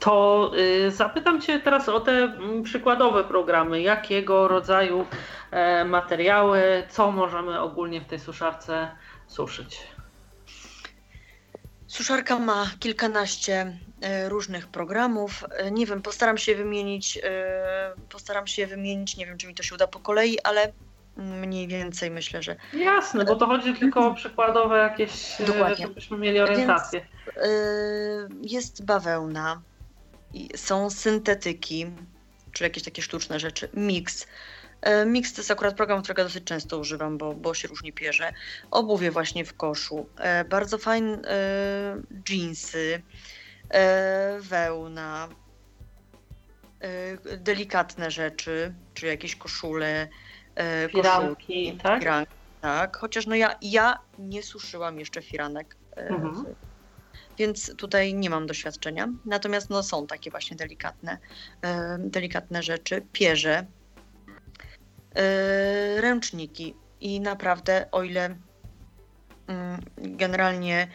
[SPEAKER 2] To zapytam Cię teraz o te mm, przykładowe programy. Jakiego rodzaju materiały, co możemy ogólnie w tej suszarce suszyć?
[SPEAKER 3] Suszarka ma kilkanaście e, różnych programów. E, nie wiem, postaram się wymienić, e, postaram się wymienić, nie wiem, czy mi to się uda po kolei, ale mniej więcej myślę, że.
[SPEAKER 2] Jasne, bo to chodzi tylko o przykładowe jakieś, Dokładnie. żebyśmy mieli orientację.
[SPEAKER 3] Więc, jest bawełna, są syntetyki, czyli jakieś takie sztuczne rzeczy, miks. E, Mix to jest akurat program, którego dosyć często używam, bo, bo się różnie pierze. Obuwie właśnie w koszu. E, bardzo fajne jeansy, e, wełna, delikatne rzeczy, czy jakieś koszule,
[SPEAKER 2] firanki, tak? Firanki,
[SPEAKER 3] tak. Chociaż no ja, ja nie suszyłam jeszcze firanek. Mhm. Więc tutaj nie mam doświadczenia. Natomiast no, są takie właśnie delikatne, delikatne rzeczy. Pierze, ręczniki i naprawdę o ile mm, generalnie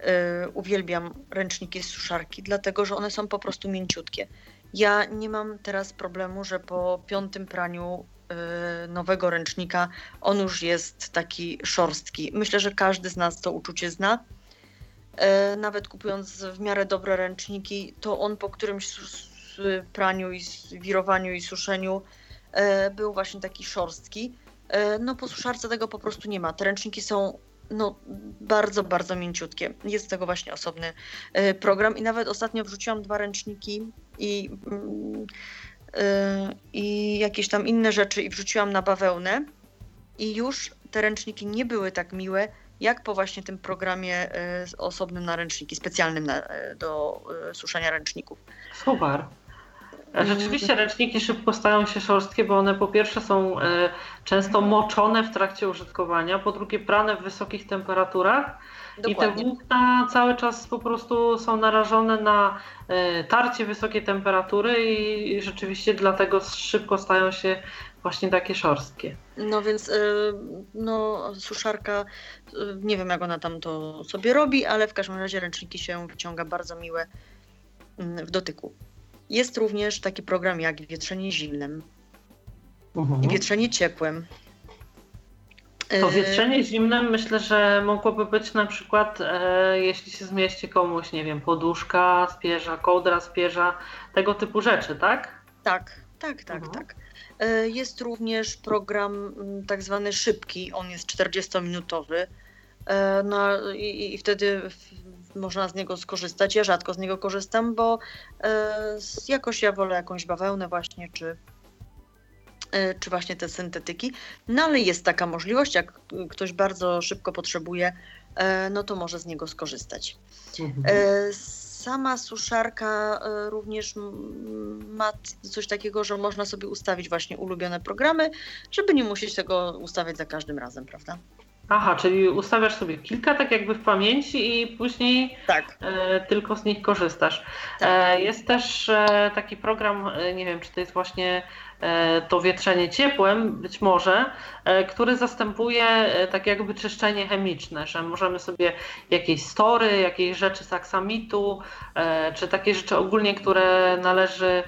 [SPEAKER 3] e, uwielbiam ręczniki z suszarki, dlatego że one są po prostu mięciutkie. Ja nie mam teraz problemu, że po piątym praniu e, nowego ręcznika on już jest taki szorstki. Myślę, że każdy z nas to uczucie zna. Nawet kupując w miarę dobre ręczniki, to on po którymś praniu i wirowaniu i suszeniu E, był właśnie taki szorstki. E, no po suszarce tego po prostu nie ma. Te ręczniki są no, bardzo, bardzo mięciutkie. Jest tego właśnie osobny e, program i nawet ostatnio wrzuciłam dwa ręczniki i, mm, i jakieś tam inne rzeczy i wrzuciłam na bawełnę i już te ręczniki nie były tak miłe, jak po właśnie tym programie osobnym na ręczniki, specjalnym na, do suszenia ręczników.
[SPEAKER 2] Super. Rzeczywiście ręczniki szybko stają się szorstkie, bo one po pierwsze są e, często moczone w trakcie użytkowania, po drugie prane w wysokich temperaturach Dokładnie. i te włókna cały czas po prostu są narażone na e, tarcie wysokiej temperatury i rzeczywiście dlatego szybko stają się właśnie takie szorstkie.
[SPEAKER 3] No więc e, no, suszarka, nie wiem jak ona tam to sobie robi, ale w każdym razie ręczniki się wyciąga bardzo miłe mm, w dotyku. Jest również taki program jak wietrzenie zimnym uh-huh. i wietrzenie ciepłym.
[SPEAKER 2] To e, wietrzenie zimne myślę, że mogłoby być na przykład, e, jeśli się zmieści komuś, nie wiem, poduszka spierza, kołdra spierza, tego typu rzeczy, tak?
[SPEAKER 3] Tak, tak, tak, mhm. tak. E, jest również program mm, tak zwany szybki, on jest 40-minutowy. E, no i, i wtedy można z niego skorzystać. Ja rzadko z niego korzystam, bo e, jakoś ja wolę jakąś bawełnę właśnie, czy, e, czy właśnie te syntetyki. No ale jest taka możliwość, jak ktoś bardzo szybko potrzebuje, e, no to może z niego skorzystać. Mhm. Sama suszarka również ma coś takiego, że można sobie ustawić właśnie ulubione programy, żeby nie musieć tego ustawiać za każdym razem, prawda?
[SPEAKER 2] Aha, czyli ustawiasz sobie kilka tak jakby w pamięci i później tak. e, tylko z nich korzystasz. Tak. E, jest też e, taki program, e, nie wiem czy to jest właśnie to wietrzenie ciepłem, być może, e, który zastępuje e, tak jakby czyszczenie chemiczne, że możemy sobie jakieś story, jakieś rzeczy z aksamitu, czy takie rzeczy ogólnie, które należy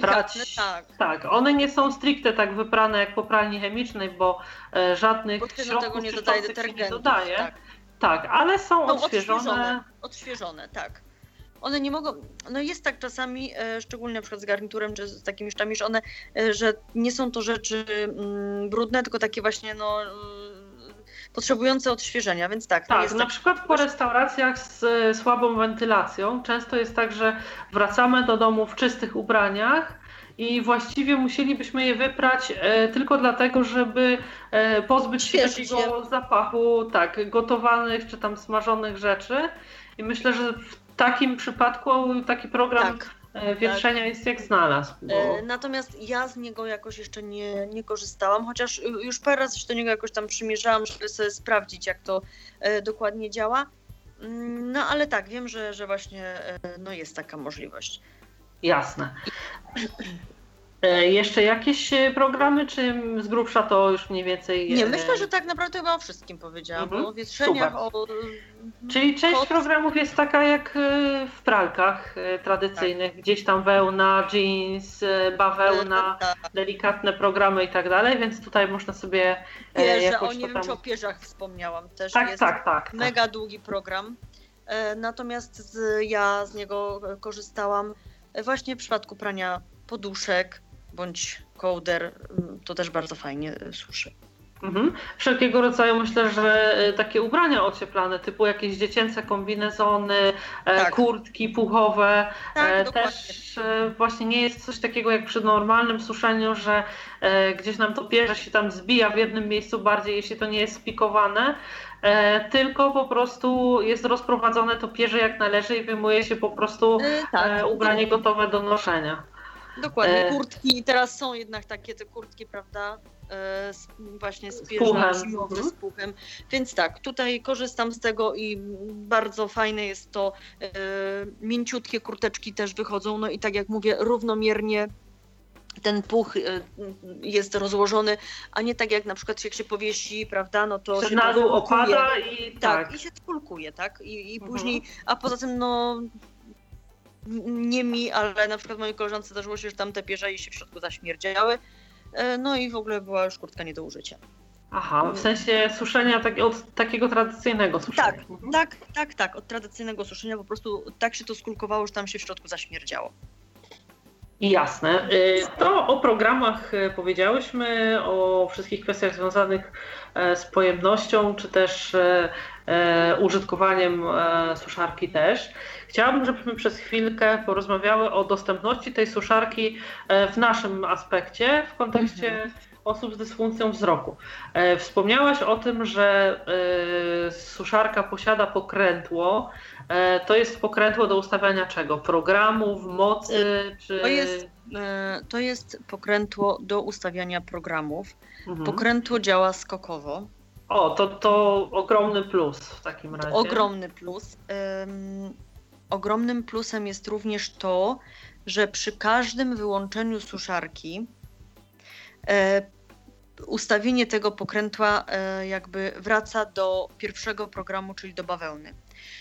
[SPEAKER 3] prać. Tak.
[SPEAKER 2] tak, one nie są stricte tak wyprane jak po pralni chemicznej, bo żadnych bo środków nie dodaje nie dodaje. Tak. tak, ale są, są odświeżone.
[SPEAKER 3] odświeżone. Odświeżone, tak one nie mogą, no jest tak czasami, e, szczególnie na przykład z garniturem czy z takimi rzeczami, że one, e, że nie są to rzeczy mm, brudne, tylko takie właśnie no mm, potrzebujące odświeżenia, więc tak.
[SPEAKER 2] Tak, na tak... przykład po restauracjach z e, słabą wentylacją często jest tak, że wracamy do domu w czystych ubraniach i właściwie musielibyśmy je wyprać e, tylko dlatego, żeby e, pozbyć się takiego zapachu tak, gotowanych czy tam smażonych rzeczy. I myślę, że w takim przypadku taki program tak, e, wietrzenia tak. jest jak znalazł. Bo... E,
[SPEAKER 3] natomiast ja z niego jakoś jeszcze nie, nie korzystałam, chociaż już parę razy się do niego jakoś tam przymierzałam, żeby sobie sprawdzić, jak to e, dokładnie działa. Mm, no ale tak, wiem, że, że właśnie no, jest taka możliwość.
[SPEAKER 2] Jasne. E, jeszcze jakieś e, programy, czy z grubsza to już mniej więcej...
[SPEAKER 3] Nie, e, myślę, że tak naprawdę chyba o wszystkim powiedziałam, mhm. o wietrzeniach, o...
[SPEAKER 2] Czyli część Kot... programów jest taka jak w pralkach tradycyjnych, tak. gdzieś tam wełna, jeans, bawełna, tak. delikatne programy i tak dalej, więc tutaj można sobie
[SPEAKER 3] Pierze, jakoś o nie wiem, czy o pierzach wspomniałam, też tak, jest tak, tak, tak. mega tak. długi program, natomiast z, ja z niego korzystałam właśnie w przypadku prania poduszek, bądź kołder, mm, to też bardzo fajnie e, suszy.
[SPEAKER 2] Mhm. Wszelkiego rodzaju myślę, że e, takie ubrania ocieplane, typu jakieś dziecięce kombinezony, e, tak. kurtki puchowe, tak, też właśnie nie jest coś takiego jak przy normalnym suszeniu, że gdzieś nam to pierze się tam zbija w jednym miejscu bardziej, jeśli to nie jest spikowane, tylko po prostu jest rozprowadzone to pierze jak należy i wyjmuje się po prostu tak. ubranie gotowe do noszenia.
[SPEAKER 3] Dokładnie, e, kurtki. Teraz są jednak takie te kurtki, prawda? E, z, właśnie z pierza zimowe mhm. z puchem. Więc tak, tutaj korzystam z tego i bardzo fajne jest to. E, mięciutkie kurteczki też wychodzą, no i tak jak mówię, równomiernie ten puch jest rozłożony, a nie tak jak na przykład jak się powiesi, prawda, no to się
[SPEAKER 2] na dół opada i
[SPEAKER 3] tak. tak. i się skulkuje, tak? I, i mhm. później, a poza tym no nie mi, ale na przykład mojej koleżance zdarzyło się, że tam te pierze się w środku zaśmierdziały. E, no i w ogóle była już kurtka nie do użycia.
[SPEAKER 2] Aha, w sensie suszenia tak, od takiego tradycyjnego suszenia.
[SPEAKER 3] Tak, mhm. tak, tak, tak, od tradycyjnego suszenia po prostu tak się to skulkowało, że tam się w środku zaśmierdziało.
[SPEAKER 2] Jasne. Y, to o programach y, powiedziałyśmy, o wszystkich kwestiach związanych e, z pojemnością, czy też e, e, użytkowaniem suszarki też. Chciałabym, żebyśmy przez chwilkę porozmawiały o dostępności tej suszarki w naszym aspekcie, w kontekście mhm. Osób z dysfunkcją wzroku. Wspomniałaś o tym, że suszarka posiada pokrętło, E, to jest pokrętło do ustawiania czego? Programów, mocy? E, czy...
[SPEAKER 3] To, jest, e, to jest pokrętło do ustawiania programów. Mhm. Pokrętło działa skokowo.
[SPEAKER 2] O, to, to ogromny plus w takim razie.
[SPEAKER 3] Ogromny plus. Um, ogromnym plusem jest również to, że przy każdym wyłączeniu suszarki e, ustawienie tego pokrętła e, jakby wraca do pierwszego programu, czyli do bawełny.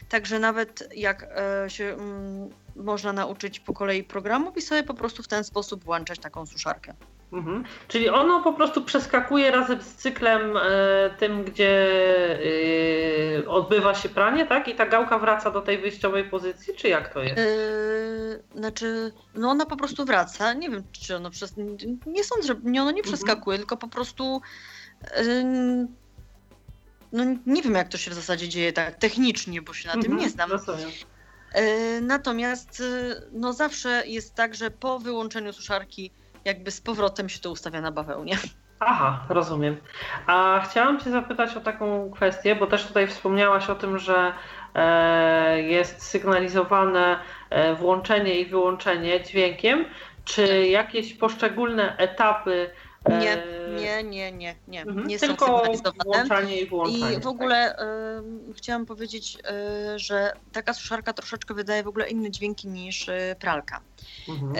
[SPEAKER 3] Także nawet jak e, się mm, można nauczyć po kolei programów i sobie po prostu w ten sposób włączać taką suszarkę.
[SPEAKER 2] Mhm. Czyli ono po prostu przeskakuje razem z cyklem e, tym, gdzie e, odbywa się pranie, tak? I ta gałka wraca do tej wyjściowej pozycji, czy jak to jest?
[SPEAKER 3] Yy, znaczy, no ona po prostu wraca. Nie wiem, czy ono przez. Nie sądzę, że nie, ono nie
[SPEAKER 2] Mhm.
[SPEAKER 3] przeskakuje, tylko po prostu. Yy, no nie wiem, jak to się w zasadzie dzieje tak technicznie, bo się na tym
[SPEAKER 2] Mhm,
[SPEAKER 3] nie znam.
[SPEAKER 2] Rozumiem.
[SPEAKER 3] Yy, natomiast no zawsze jest tak, że po wyłączeniu suszarki jakby z powrotem się to ustawia na bawełnie.
[SPEAKER 2] Aha, rozumiem. A chciałam Cię zapytać o taką kwestię, bo też tutaj wspomniałaś o tym, że e, jest sygnalizowane e, włączenie i wyłączenie dźwiękiem. Czy jakieś poszczególne etapy
[SPEAKER 3] Nie, nie, nie, nie, nie.
[SPEAKER 2] Mhm,
[SPEAKER 3] nie są
[SPEAKER 2] tylko
[SPEAKER 3] sygnalizowane.
[SPEAKER 2] włączanie i wyłączanie.
[SPEAKER 3] I w ogóle y, chciałam powiedzieć, y, że taka suszarka troszeczkę wydaje w ogóle inne dźwięki niż y, pralka.
[SPEAKER 2] tak? Mhm.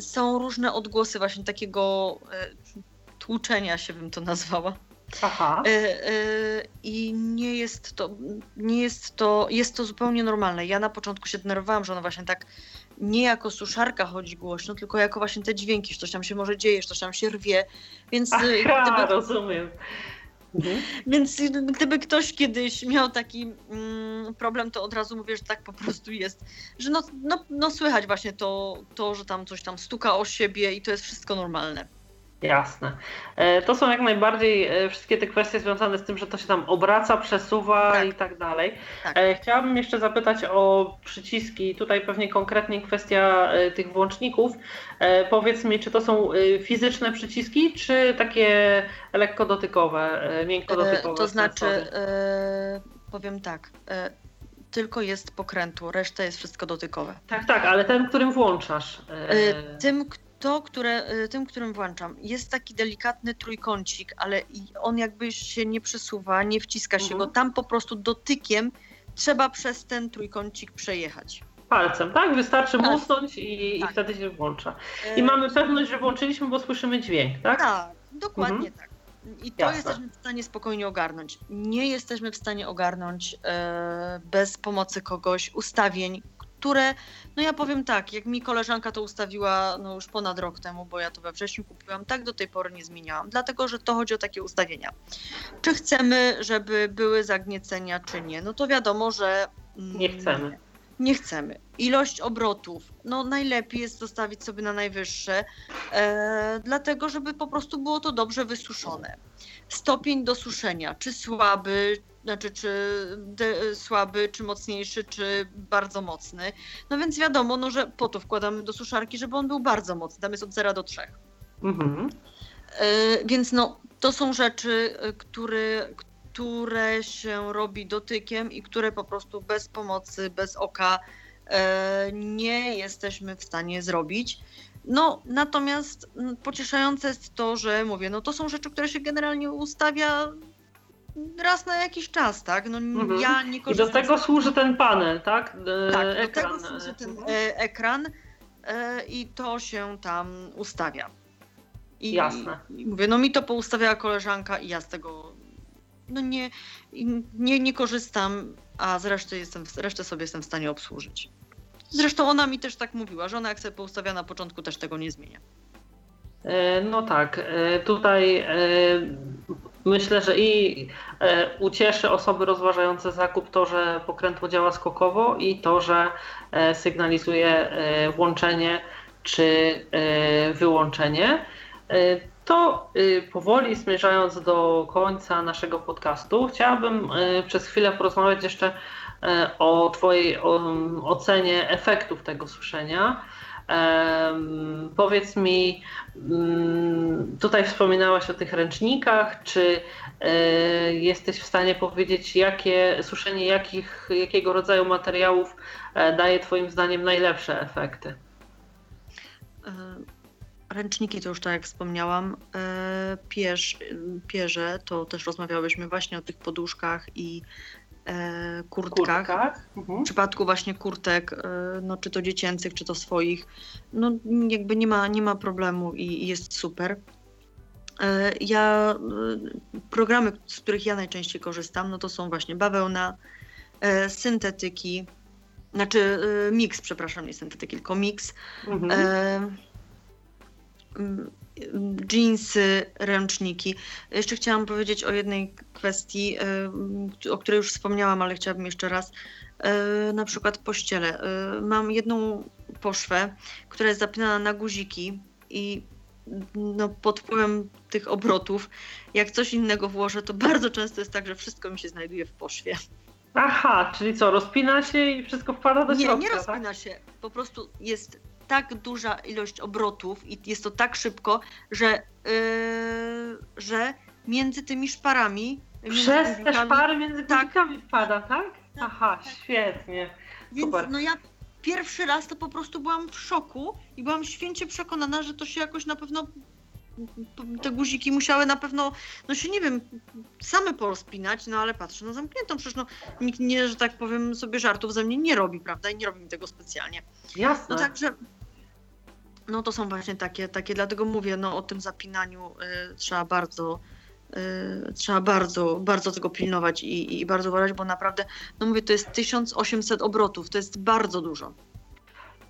[SPEAKER 3] Są różne odgłosy właśnie takiego tłuczenia się bym to nazwała.
[SPEAKER 2] Aha.
[SPEAKER 3] I nie jest to, nie jest to, jest to zupełnie normalne. Ja na początku się denerwowałam, że ona właśnie tak nie jako suszarka chodzi głośno, tylko jako właśnie te dźwięki, że coś tam się może dzieje, że coś tam się rwie. Więc y,
[SPEAKER 2] Aha,
[SPEAKER 3] gdyby,
[SPEAKER 2] rozumiem. Mhm.
[SPEAKER 3] więc gdyby ktoś kiedyś miał taki mm, problem, to od razu mówię, że tak po prostu jest. Że no, no, no słychać właśnie to, to, że tam coś tam stuka o siebie i to jest wszystko normalne.
[SPEAKER 2] Jasne. E, To są jak najbardziej e, wszystkie te kwestie związane z tym, że to się tam obraca, przesuwa
[SPEAKER 3] Tak.
[SPEAKER 2] i tak dalej.
[SPEAKER 3] Tak.
[SPEAKER 2] E, Chciałabym jeszcze zapytać o przyciski, tutaj pewnie konkretnie kwestia tych włączników. Powiedz mi, czy to są fizyczne przyciski, czy takie lekko dotykowe, miękko dotykowe?
[SPEAKER 3] To znaczy, e, powiem tak, tylko jest pokrętłu, reszta jest wszystko dotykowe.
[SPEAKER 2] Tak, tak, ale ten, którym włączasz. E,
[SPEAKER 3] Tym, to, które, e, tym, którym włączam, jest taki delikatny trójkącik, ale i on jakby się nie przesuwa, nie wciska się
[SPEAKER 2] Mhm.
[SPEAKER 3] go, tam po prostu dotykiem trzeba przez ten trójkącik przejechać.
[SPEAKER 2] Palcem, tak? Wystarczy
[SPEAKER 3] Tak.
[SPEAKER 2] musnąć i, i
[SPEAKER 3] Tak.
[SPEAKER 2] wtedy się włącza.
[SPEAKER 3] E,
[SPEAKER 2] I mamy pewność, że włączyliśmy, bo słyszymy dźwięk, tak?
[SPEAKER 3] Tak, dokładnie tak. I to
[SPEAKER 2] Jasne.
[SPEAKER 3] jesteśmy w stanie spokojnie ogarnąć. Nie jesteśmy w stanie ogarnąć e, bez pomocy kogoś ustawień, które, no ja powiem tak, jak mi koleżanka to ustawiła no już ponad rok temu, bo ja to we wrześniu kupiłam, tak do tej pory nie zmieniałam, dlatego że to chodzi o takie ustawienia. Czy chcemy, żeby były zagniecenia, czy nie? No to wiadomo, że mm,
[SPEAKER 2] Nie chcemy.
[SPEAKER 3] Nie chcemy. Ilość obrotów, no najlepiej jest zostawić sobie na najwyższe, e, dlatego żeby po prostu było to dobrze wysuszone. Stopień do suszenia, czy słaby, znaczy czy de, słaby, czy mocniejszy, czy bardzo mocny. No więc wiadomo, no, że po to wkładamy do suszarki, żeby on był bardzo mocny, tam jest od 0 do 3.
[SPEAKER 2] Mhm.
[SPEAKER 3] E, Więc no, to są rzeczy, e, które, które się robi dotykiem i które po prostu bez pomocy, bez oka e, nie jesteśmy w stanie zrobić. No, natomiast pocieszające jest to, że mówię, no to są rzeczy, które się generalnie ustawia raz na jakiś czas, tak? No
[SPEAKER 2] Mhm.
[SPEAKER 3] ja nie
[SPEAKER 2] I do tego służy ten panel, tak? E,
[SPEAKER 3] tak, do
[SPEAKER 2] ekran.
[SPEAKER 3] tego służy ten e, ekran e, i to się tam ustawia. I,
[SPEAKER 2] Jasne.
[SPEAKER 3] I mówię, no mi to poustawiała koleżanka i ja z tego no nie, nie, nie korzystam, a zresztą jestem, sobie jestem w stanie obsłużyć. Zresztą ona mi też tak mówiła, że ona jak sobie poustawia na początku też tego nie zmienia.
[SPEAKER 2] E, No tak, e, tutaj e, myślę, że i ucieszy osoby rozważające zakup to, że pokrętło działa skokowo i to, że sygnalizuje włączenie czy wyłączenie. E, To e, powoli zmierzając do końca naszego podcastu, chciałabym e, przez chwilę porozmawiać jeszcze e, o Twojej ocenie efektów tego suszenia. Powiedz mi, mm, tutaj wspominałaś o tych ręcznikach, czy e, jesteś w stanie powiedzieć, jakie suszenie jakich, jakiego rodzaju materiałów e, daje Twoim zdaniem najlepsze efekty?
[SPEAKER 3] Ręczniki to już tak jak wspomniałam. E, Pierz, pierze to też rozmawiałyśmy właśnie o tych poduszkach i e, kurtkach.
[SPEAKER 2] Mhm.
[SPEAKER 3] W przypadku właśnie kurtek, e, no, czy to dziecięcych, czy to swoich, no jakby nie ma, nie ma problemu i, jest super. Ja, programy, z których ja najczęściej korzystam, no to są właśnie bawełna, syntetyki, znaczy mix, przepraszam, nie syntetyki, tylko mix.
[SPEAKER 2] Mhm.
[SPEAKER 3] E, mm, jeansy, ręczniki. Jeszcze chciałam powiedzieć o jednej kwestii, o której już wspomniałam, ale chciałabym jeszcze raz. Na przykład pościele. Mam jedną poszwę, która jest zapinana na guziki i no, pod wpływem tych obrotów, jak coś innego włożę, to bardzo często jest tak, że wszystko mi się znajduje w poszwie.
[SPEAKER 2] Aha, czyli co, rozpina się i wszystko wpada do środka,
[SPEAKER 3] Nie, nie rozpina tak? się. Po prostu jest tak duża ilość obrotów i jest to tak szybko, że, yy, że między tymi szparami...
[SPEAKER 2] Przez te szpary między tak, wpada, tak? tak Aha, tak. świetnie.
[SPEAKER 3] Więc Super. no ja pierwszy raz to po prostu byłam w szoku i byłam święcie przekonana, że to się jakoś na pewno te guziki musiały na pewno, no się nie wiem, same porozpinać, no ale patrzę, no zamkniętą, przecież no nikt nie, że tak powiem, sobie żartów ze mnie nie robi, prawda, i nie robi mi tego specjalnie.
[SPEAKER 2] Jasne.
[SPEAKER 3] No także, no to są właśnie takie, takie dlatego mówię, no o tym zapinaniu y, trzeba bardzo, y, trzeba bardzo, bardzo tego pilnować i, i bardzo uważać, bo naprawdę, no mówię, to jest 1800 obrotów, to jest bardzo dużo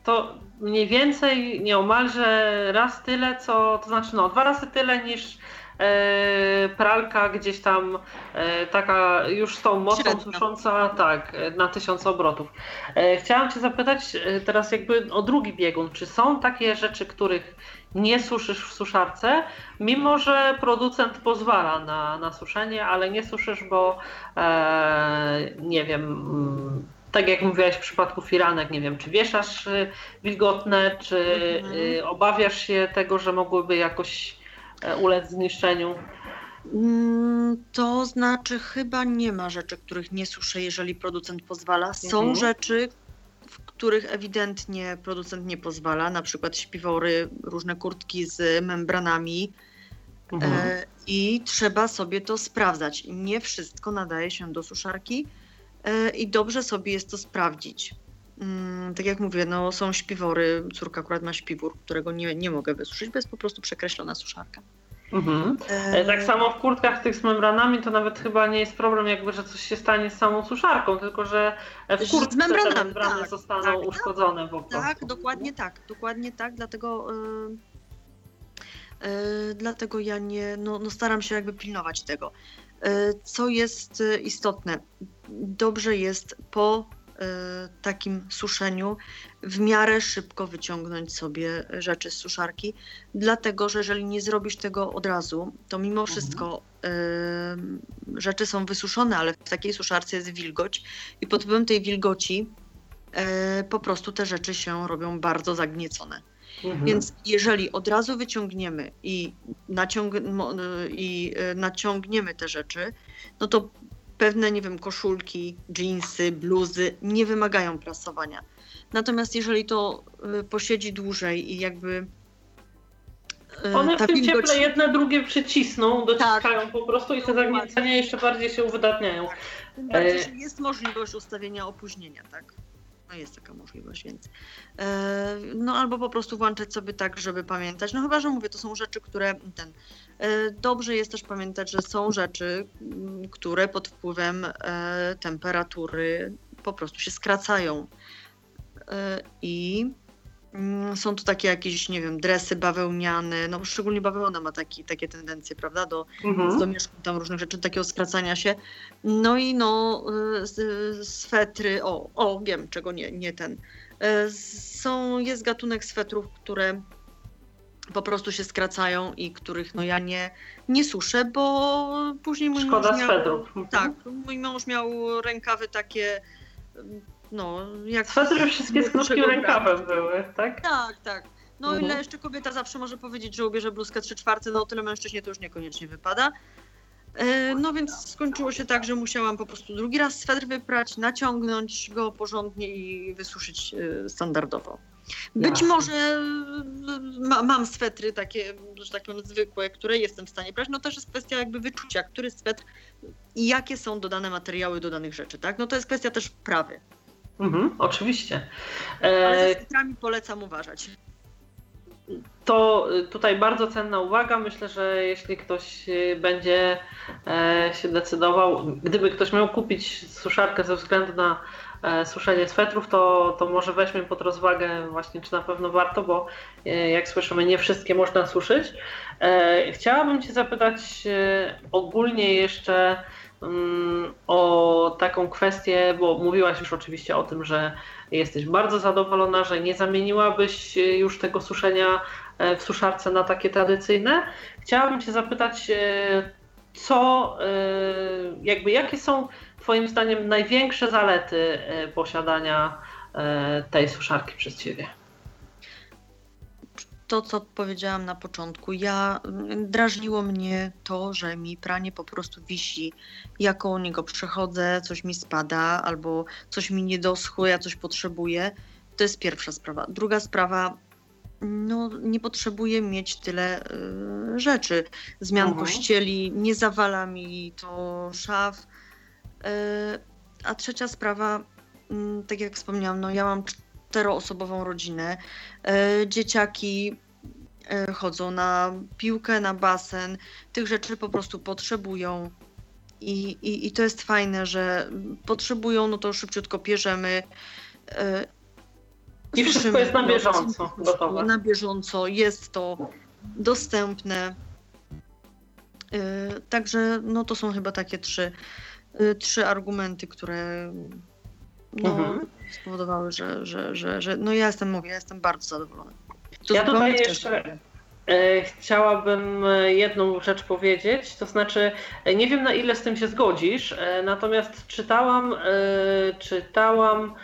[SPEAKER 2] to mniej więcej nieomalże raz tyle, co, to znaczy no dwa razy tyle niż e, pralka gdzieś tam e, taka już z tą mocą Średnio. susząca, tak, na tysiąc obrotów. E, chciałam Cię zapytać teraz jakby o drugi biegun. Czy są takie rzeczy, których nie suszysz w suszarce, mimo że producent pozwala na, na suszenie, ale nie suszysz, bo e, nie wiem mm, tak jak mówiłaś w przypadku firanek, nie wiem, czy wieszasz y, wilgotne, czy mhm. Y, obawiasz się tego, że mogłyby jakoś e, ulec zniszczeniu?
[SPEAKER 3] Mm, to znaczy, chyba nie ma rzeczy, których nie suszę, jeżeli producent pozwala. Są mhm. rzeczy, w których ewidentnie producent nie pozwala, na przykład śpiwory, różne kurtki z membranami. Mhm. E, I trzeba sobie to sprawdzać. Nie wszystko nadaje się do suszarki i dobrze sobie jest to sprawdzić. Mm, tak jak mówię, no są śpiwory, córka akurat ma śpiwór, którego nie, nie mogę wysuszyć, bo jest po prostu przekreślona suszarka.
[SPEAKER 2] Mhm. E... Tak samo w kurtkach tych z membranami to nawet chyba nie jest problem jakby, że coś się stanie z samą suszarką, tylko że w kurtce te membrany tak, zostaną tak, tak. uszkodzone tak, po prostu.
[SPEAKER 3] Tak, dokładnie tak, dokładnie tak, dlatego yy, yy, dlatego ja nie, no, no staram się jakby pilnować tego. E, co jest e, istotne, dobrze jest po e, takim suszeniu w miarę szybko wyciągnąć sobie rzeczy z suszarki, dlatego że jeżeli nie zrobisz tego od razu, to mimo mhm. wszystko rzeczy są wysuszone, ale w takiej suszarce jest wilgoć i pod wpływem tej wilgoci po prostu te rzeczy się robią bardzo zagniecone. Mhm. Więc jeżeli od razu wyciągniemy i, naciąg i e, naciągniemy te rzeczy, no to pewne, nie wiem, koszulki, jeansy, bluzy nie wymagają prasowania. Natomiast jeżeli to e, posiedzi dłużej i jakby
[SPEAKER 2] e, one w tym wilgoć... cieple jedne drugie przycisną, dociskają tak. po prostu i te zagniecenia jeszcze bardziej się uwydatniają.
[SPEAKER 3] Tym bardziej, że jest możliwość ustawienia opóźnienia, tak? No jest taka możliwość, więc. E, no albo po prostu włączać sobie tak, żeby pamiętać. No chyba, że mówię, to są rzeczy, które ten. E, dobrze jest też pamiętać, że są rzeczy, które pod wpływem e, temperatury po prostu się skracają. I Mm, są to takie jakieś, nie wiem, dresy bawełniane, no szczególnie bawełna ma taki, takie tendencje, prawda, do mhm. tam różnych rzeczy, takiego skracania się. No i no, y, swetry, o, o, wiem, czego nie, nie ten. Y, są, jest gatunek swetrów, które po prostu się skracają i których no ja nie, nie suszę, bo później mój
[SPEAKER 2] Szkoda mąż miał, swetrów. Mhm.
[SPEAKER 3] Tak, mój mąż miał rękawy takie no, jak...
[SPEAKER 2] Swetry wszystkie z krótkim rękawem były, tak?
[SPEAKER 3] Tak, tak. No mhm. ile jeszcze kobieta zawsze może powiedzieć, że ubierze bluzkę 3 czwarte, no tyle mężczyźnie to już niekoniecznie wypada. E, no więc skończyło się tak, że musiałam po prostu drugi raz swetr wyprać, naciągnąć go porządnie i wysuszyć e, standardowo. Być Jasne. może ma, mam swetry takie, że tak powiem, zwykłe, które jestem w stanie brać. No też jest kwestia jakby wyczucia, który swetr i jakie są dodane materiały do danych rzeczy, tak? No to jest kwestia też prawy.
[SPEAKER 2] Mhm, oczywiście.
[SPEAKER 3] Ale ze polecam uważać.
[SPEAKER 2] To tutaj bardzo cenna uwaga. Myślę, że jeśli ktoś y, będzie e, się decydował, gdyby ktoś miał kupić suszarkę ze względu na e, suszenie swetrów, to, to może weźmy pod rozwagę właśnie, czy na pewno warto, bo e, jak słyszymy, nie wszystkie można suszyć. Chciałabym Cię zapytać ogólnie jeszcze o taką kwestię, bo mówiłaś już oczywiście o tym, że jesteś bardzo zadowolona, że nie zamieniłabyś już tego suszenia w suszarce na takie tradycyjne. Chciałabym Cię zapytać, co, jakby jakie są Twoim zdaniem największe zalety e, posiadania e, tej suszarki przez Ciebie?
[SPEAKER 3] To, co powiedziałam na początku, ja mm, drażniło mnie to, że mi pranie po prostu wisi. Ja koło niego przechodzę, coś mi spada, albo coś mi nie doschło, ja coś potrzebuję. To jest pierwsza sprawa. Druga sprawa, no, nie potrzebuję mieć tyle y, rzeczy. Zmian mhm. pościeli, nie zawala mi to szaf E, a trzecia sprawa, mm, tak jak wspomniałam, no ja mam czteroosobową rodzinę. E, dzieciaki chodzą na piłkę, na basen. Tych rzeczy po prostu potrzebują. I, i, I to jest fajne, że potrzebują, no to szybciutko pierzemy.
[SPEAKER 2] I wszystko jest na bieżąco. Gotowe.
[SPEAKER 3] Na bieżąco, jest to dostępne. Także no to są chyba takie trzy trzy argumenty, które no, mhm. spowodowały, że, że, że, że no ja jestem, mówię, ja jestem bardzo zadowolona.
[SPEAKER 2] To ja tutaj jeszcze e, chciałabym e, jedną rzecz powiedzieć, to znaczy e, nie wiem na ile z tym się zgodzisz, natomiast czytałam, czytałam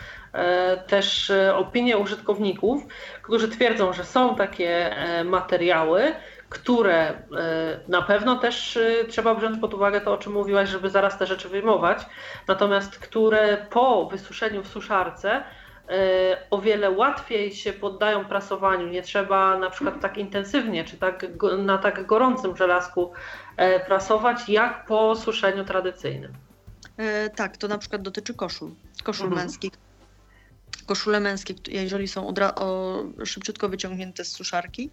[SPEAKER 2] też opinie użytkowników, którzy twierdzą, że są takie materiały, które na pewno też trzeba wziąć pod uwagę to, o czym mówiłaś, żeby zaraz te rzeczy wyjmować, natomiast które po wysuszeniu w suszarce o wiele łatwiej się poddają prasowaniu. Nie trzeba na przykład tak intensywnie czy tak, na tak gorącym żelazku prasować, jak po suszeniu tradycyjnym.
[SPEAKER 3] E, tak, to na przykład dotyczy koszul, koszul mhm. męskich. Koszule męskie, jeżeli są o, szybciutko wyciągnięte z suszarki,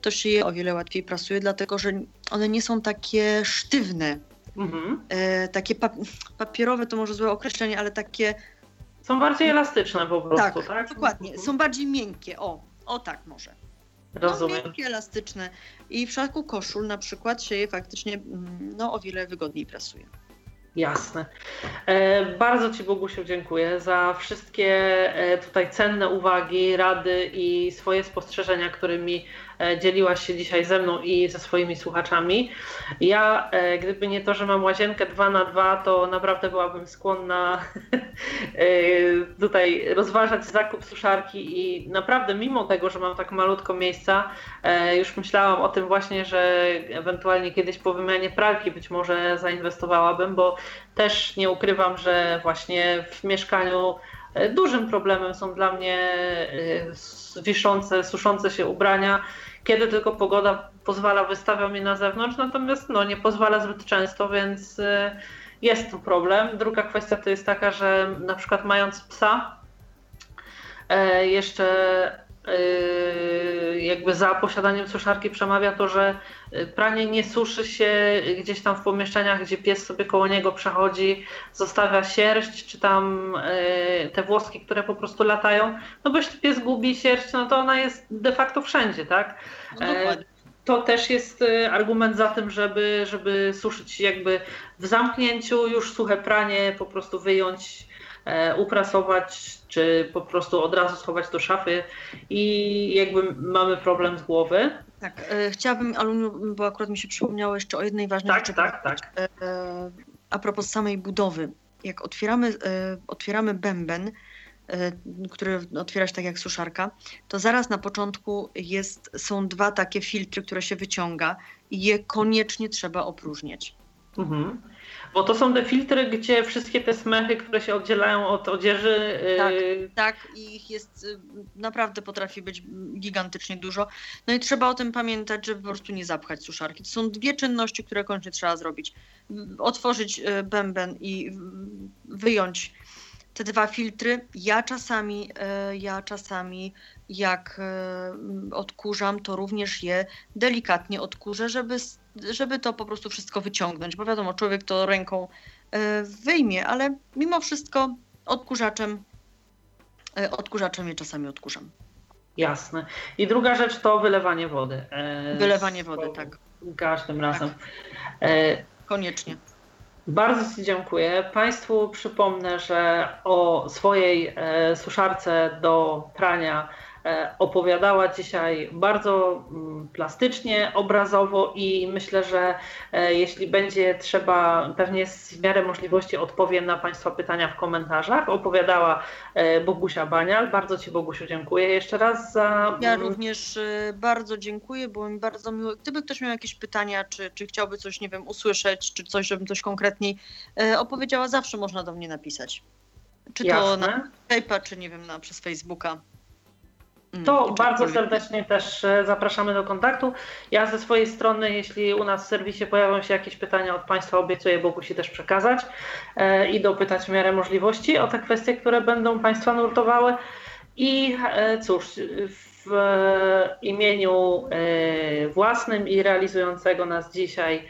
[SPEAKER 3] to się je o wiele łatwiej prasuje, dlatego że one nie są takie sztywne. Mhm. E, takie papierowe to może złe określenie, ale takie.
[SPEAKER 2] Są bardziej elastyczne po prostu, tak? tak?
[SPEAKER 3] Dokładnie, są bardziej miękkie. O, o tak może.
[SPEAKER 2] Rozumiem.
[SPEAKER 3] No, miękkie, elastyczne. I w przypadku koszul na przykład się je faktycznie mm, no, o wiele wygodniej prasuje.
[SPEAKER 2] Jasne. E, bardzo Ci Bogusiu dziękuję za wszystkie e, tutaj cenne uwagi, rady i swoje spostrzeżenia, którymi dzieliłaś się dzisiaj ze mną i ze swoimi słuchaczami. Ja, e, gdyby nie to, że mam łazienkę 2 na 2 to naprawdę byłabym skłonna [laughs] e, tutaj rozważać zakup suszarki i naprawdę mimo tego, że mam tak malutko miejsca, już myślałam o tym właśnie, że ewentualnie kiedyś po wymianie pralki być może zainwestowałabym, bo też nie ukrywam, że właśnie w mieszkaniu dużym problemem są dla mnie wiszące, suszące się ubrania kiedy tylko pogoda pozwala, wystawiam je na zewnątrz, natomiast no, nie pozwala zbyt często, więc y, jest tu problem. Druga kwestia to jest taka, że na przykład mając psa, e, jeszcze y, jakby za posiadaniem suszarki przemawia to, że y, pranie nie suszy się gdzieś tam w pomieszczeniach, gdzie pies sobie koło niego przechodzi, zostawia sierść, czy tam te włoski, które po prostu latają. No bo jeśli pies gubi sierść, no to ona jest de facto wszędzie, tak? No to też jest argument za tym, żeby, żeby suszyć jakby w zamknięciu, już suche pranie po prostu wyjąć, uprasować, czy po prostu od razu schować do szafy i jakby mamy problem z głowy.
[SPEAKER 3] Tak, e, chciałabym, Aluniu, bo akurat mi się przypomniało jeszcze o jednej ważnej
[SPEAKER 2] tak, rzeczy. Tak, tak, tak.
[SPEAKER 3] a propos samej budowy. Jak otwieramy, otwieramy bęben, E, który otwiera się tak jak suszarka, to zaraz na początku jest, są dwa takie filtry, które się wyciąga i je koniecznie trzeba opróżniać. Mhm.
[SPEAKER 2] Bo to są te filtry, gdzie wszystkie te smechy, które się oddzielają od odzieży.
[SPEAKER 3] Y, tak, tak, i ich jest y, naprawdę potrafi być gigantycznie dużo. No i trzeba o tym pamiętać, żeby po prostu nie zapchać suszarki. To są dwie czynności, które koniecznie trzeba zrobić. Otworzyć y, bęben i wyjąć te dwa filtry. Ja czasami, ja czasami jak odkurzam, to również je delikatnie odkurzę, żeby, żeby to po prostu wszystko wyciągnąć, bo wiadomo, człowiek to ręką e, wyjmie, ale mimo wszystko odkurzaczem. E, odkurzaczem je czasami odkurzam.
[SPEAKER 2] Jasne. I druga rzecz to wylewanie wody.
[SPEAKER 3] Wylewanie wody, tak.
[SPEAKER 2] Każdym razem. Tak.
[SPEAKER 3] Koniecznie.
[SPEAKER 2] Bardzo Ci dziękuję. Państwu przypomnę, że o swojej suszarce do prania E, opowiadała dzisiaj bardzo mm, plastycznie, obrazowo i myślę, że e, jeśli będzie trzeba, pewnie w miarę możliwości odpowiem na Państwa pytania w komentarzach. Opowiadała e, Bogusia Banial. Bardzo Ci Bogusiu dziękuję jeszcze raz za...
[SPEAKER 3] Ja również bardzo dziękuję, było mi bardzo miło. Gdyby ktoś miał jakieś pytania, czy, czy chciałby coś, nie wiem, usłyszeć, czy coś, żebym coś konkretniej opowiedziała, zawsze można do mnie napisać. Czy to Jasne. na Skype'a, czy nie wiem, na, przez Facebooka.
[SPEAKER 2] To bardzo serdecznie też e, zapraszamy do kontaktu. Ja ze swojej strony, jeśli u nas w serwisie pojawią się jakieś pytania od Państwa, obiecuję Bogusi też przekazać e, i dopytać w miarę możliwości o te kwestie, które będą Państwa nurtowały. I e, cóż, w imieniu własnym i realizującego nas dzisiaj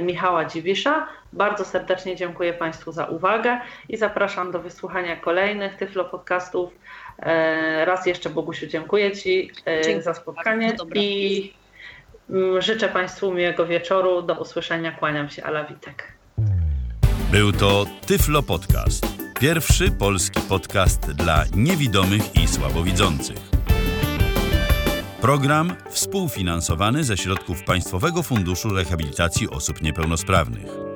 [SPEAKER 2] Michała Dziwisza. Bardzo serdecznie dziękuję Państwu za uwagę i zapraszam do wysłuchania kolejnych Tyflo podcastów raz jeszcze Bogusiu dziękuję Ci e, dziękuję. za spotkanie i mm, życzę Państwu miłego wieczoru. Do usłyszenia. Kłaniam się, Ala Witek.
[SPEAKER 1] Był to Tyflo Podcast. Pierwszy polski podcast dla niewidomych i słabowidzących. Program współfinansowany ze środków Państwowego Funduszu Rehabilitacji Osób Niepełnosprawnych.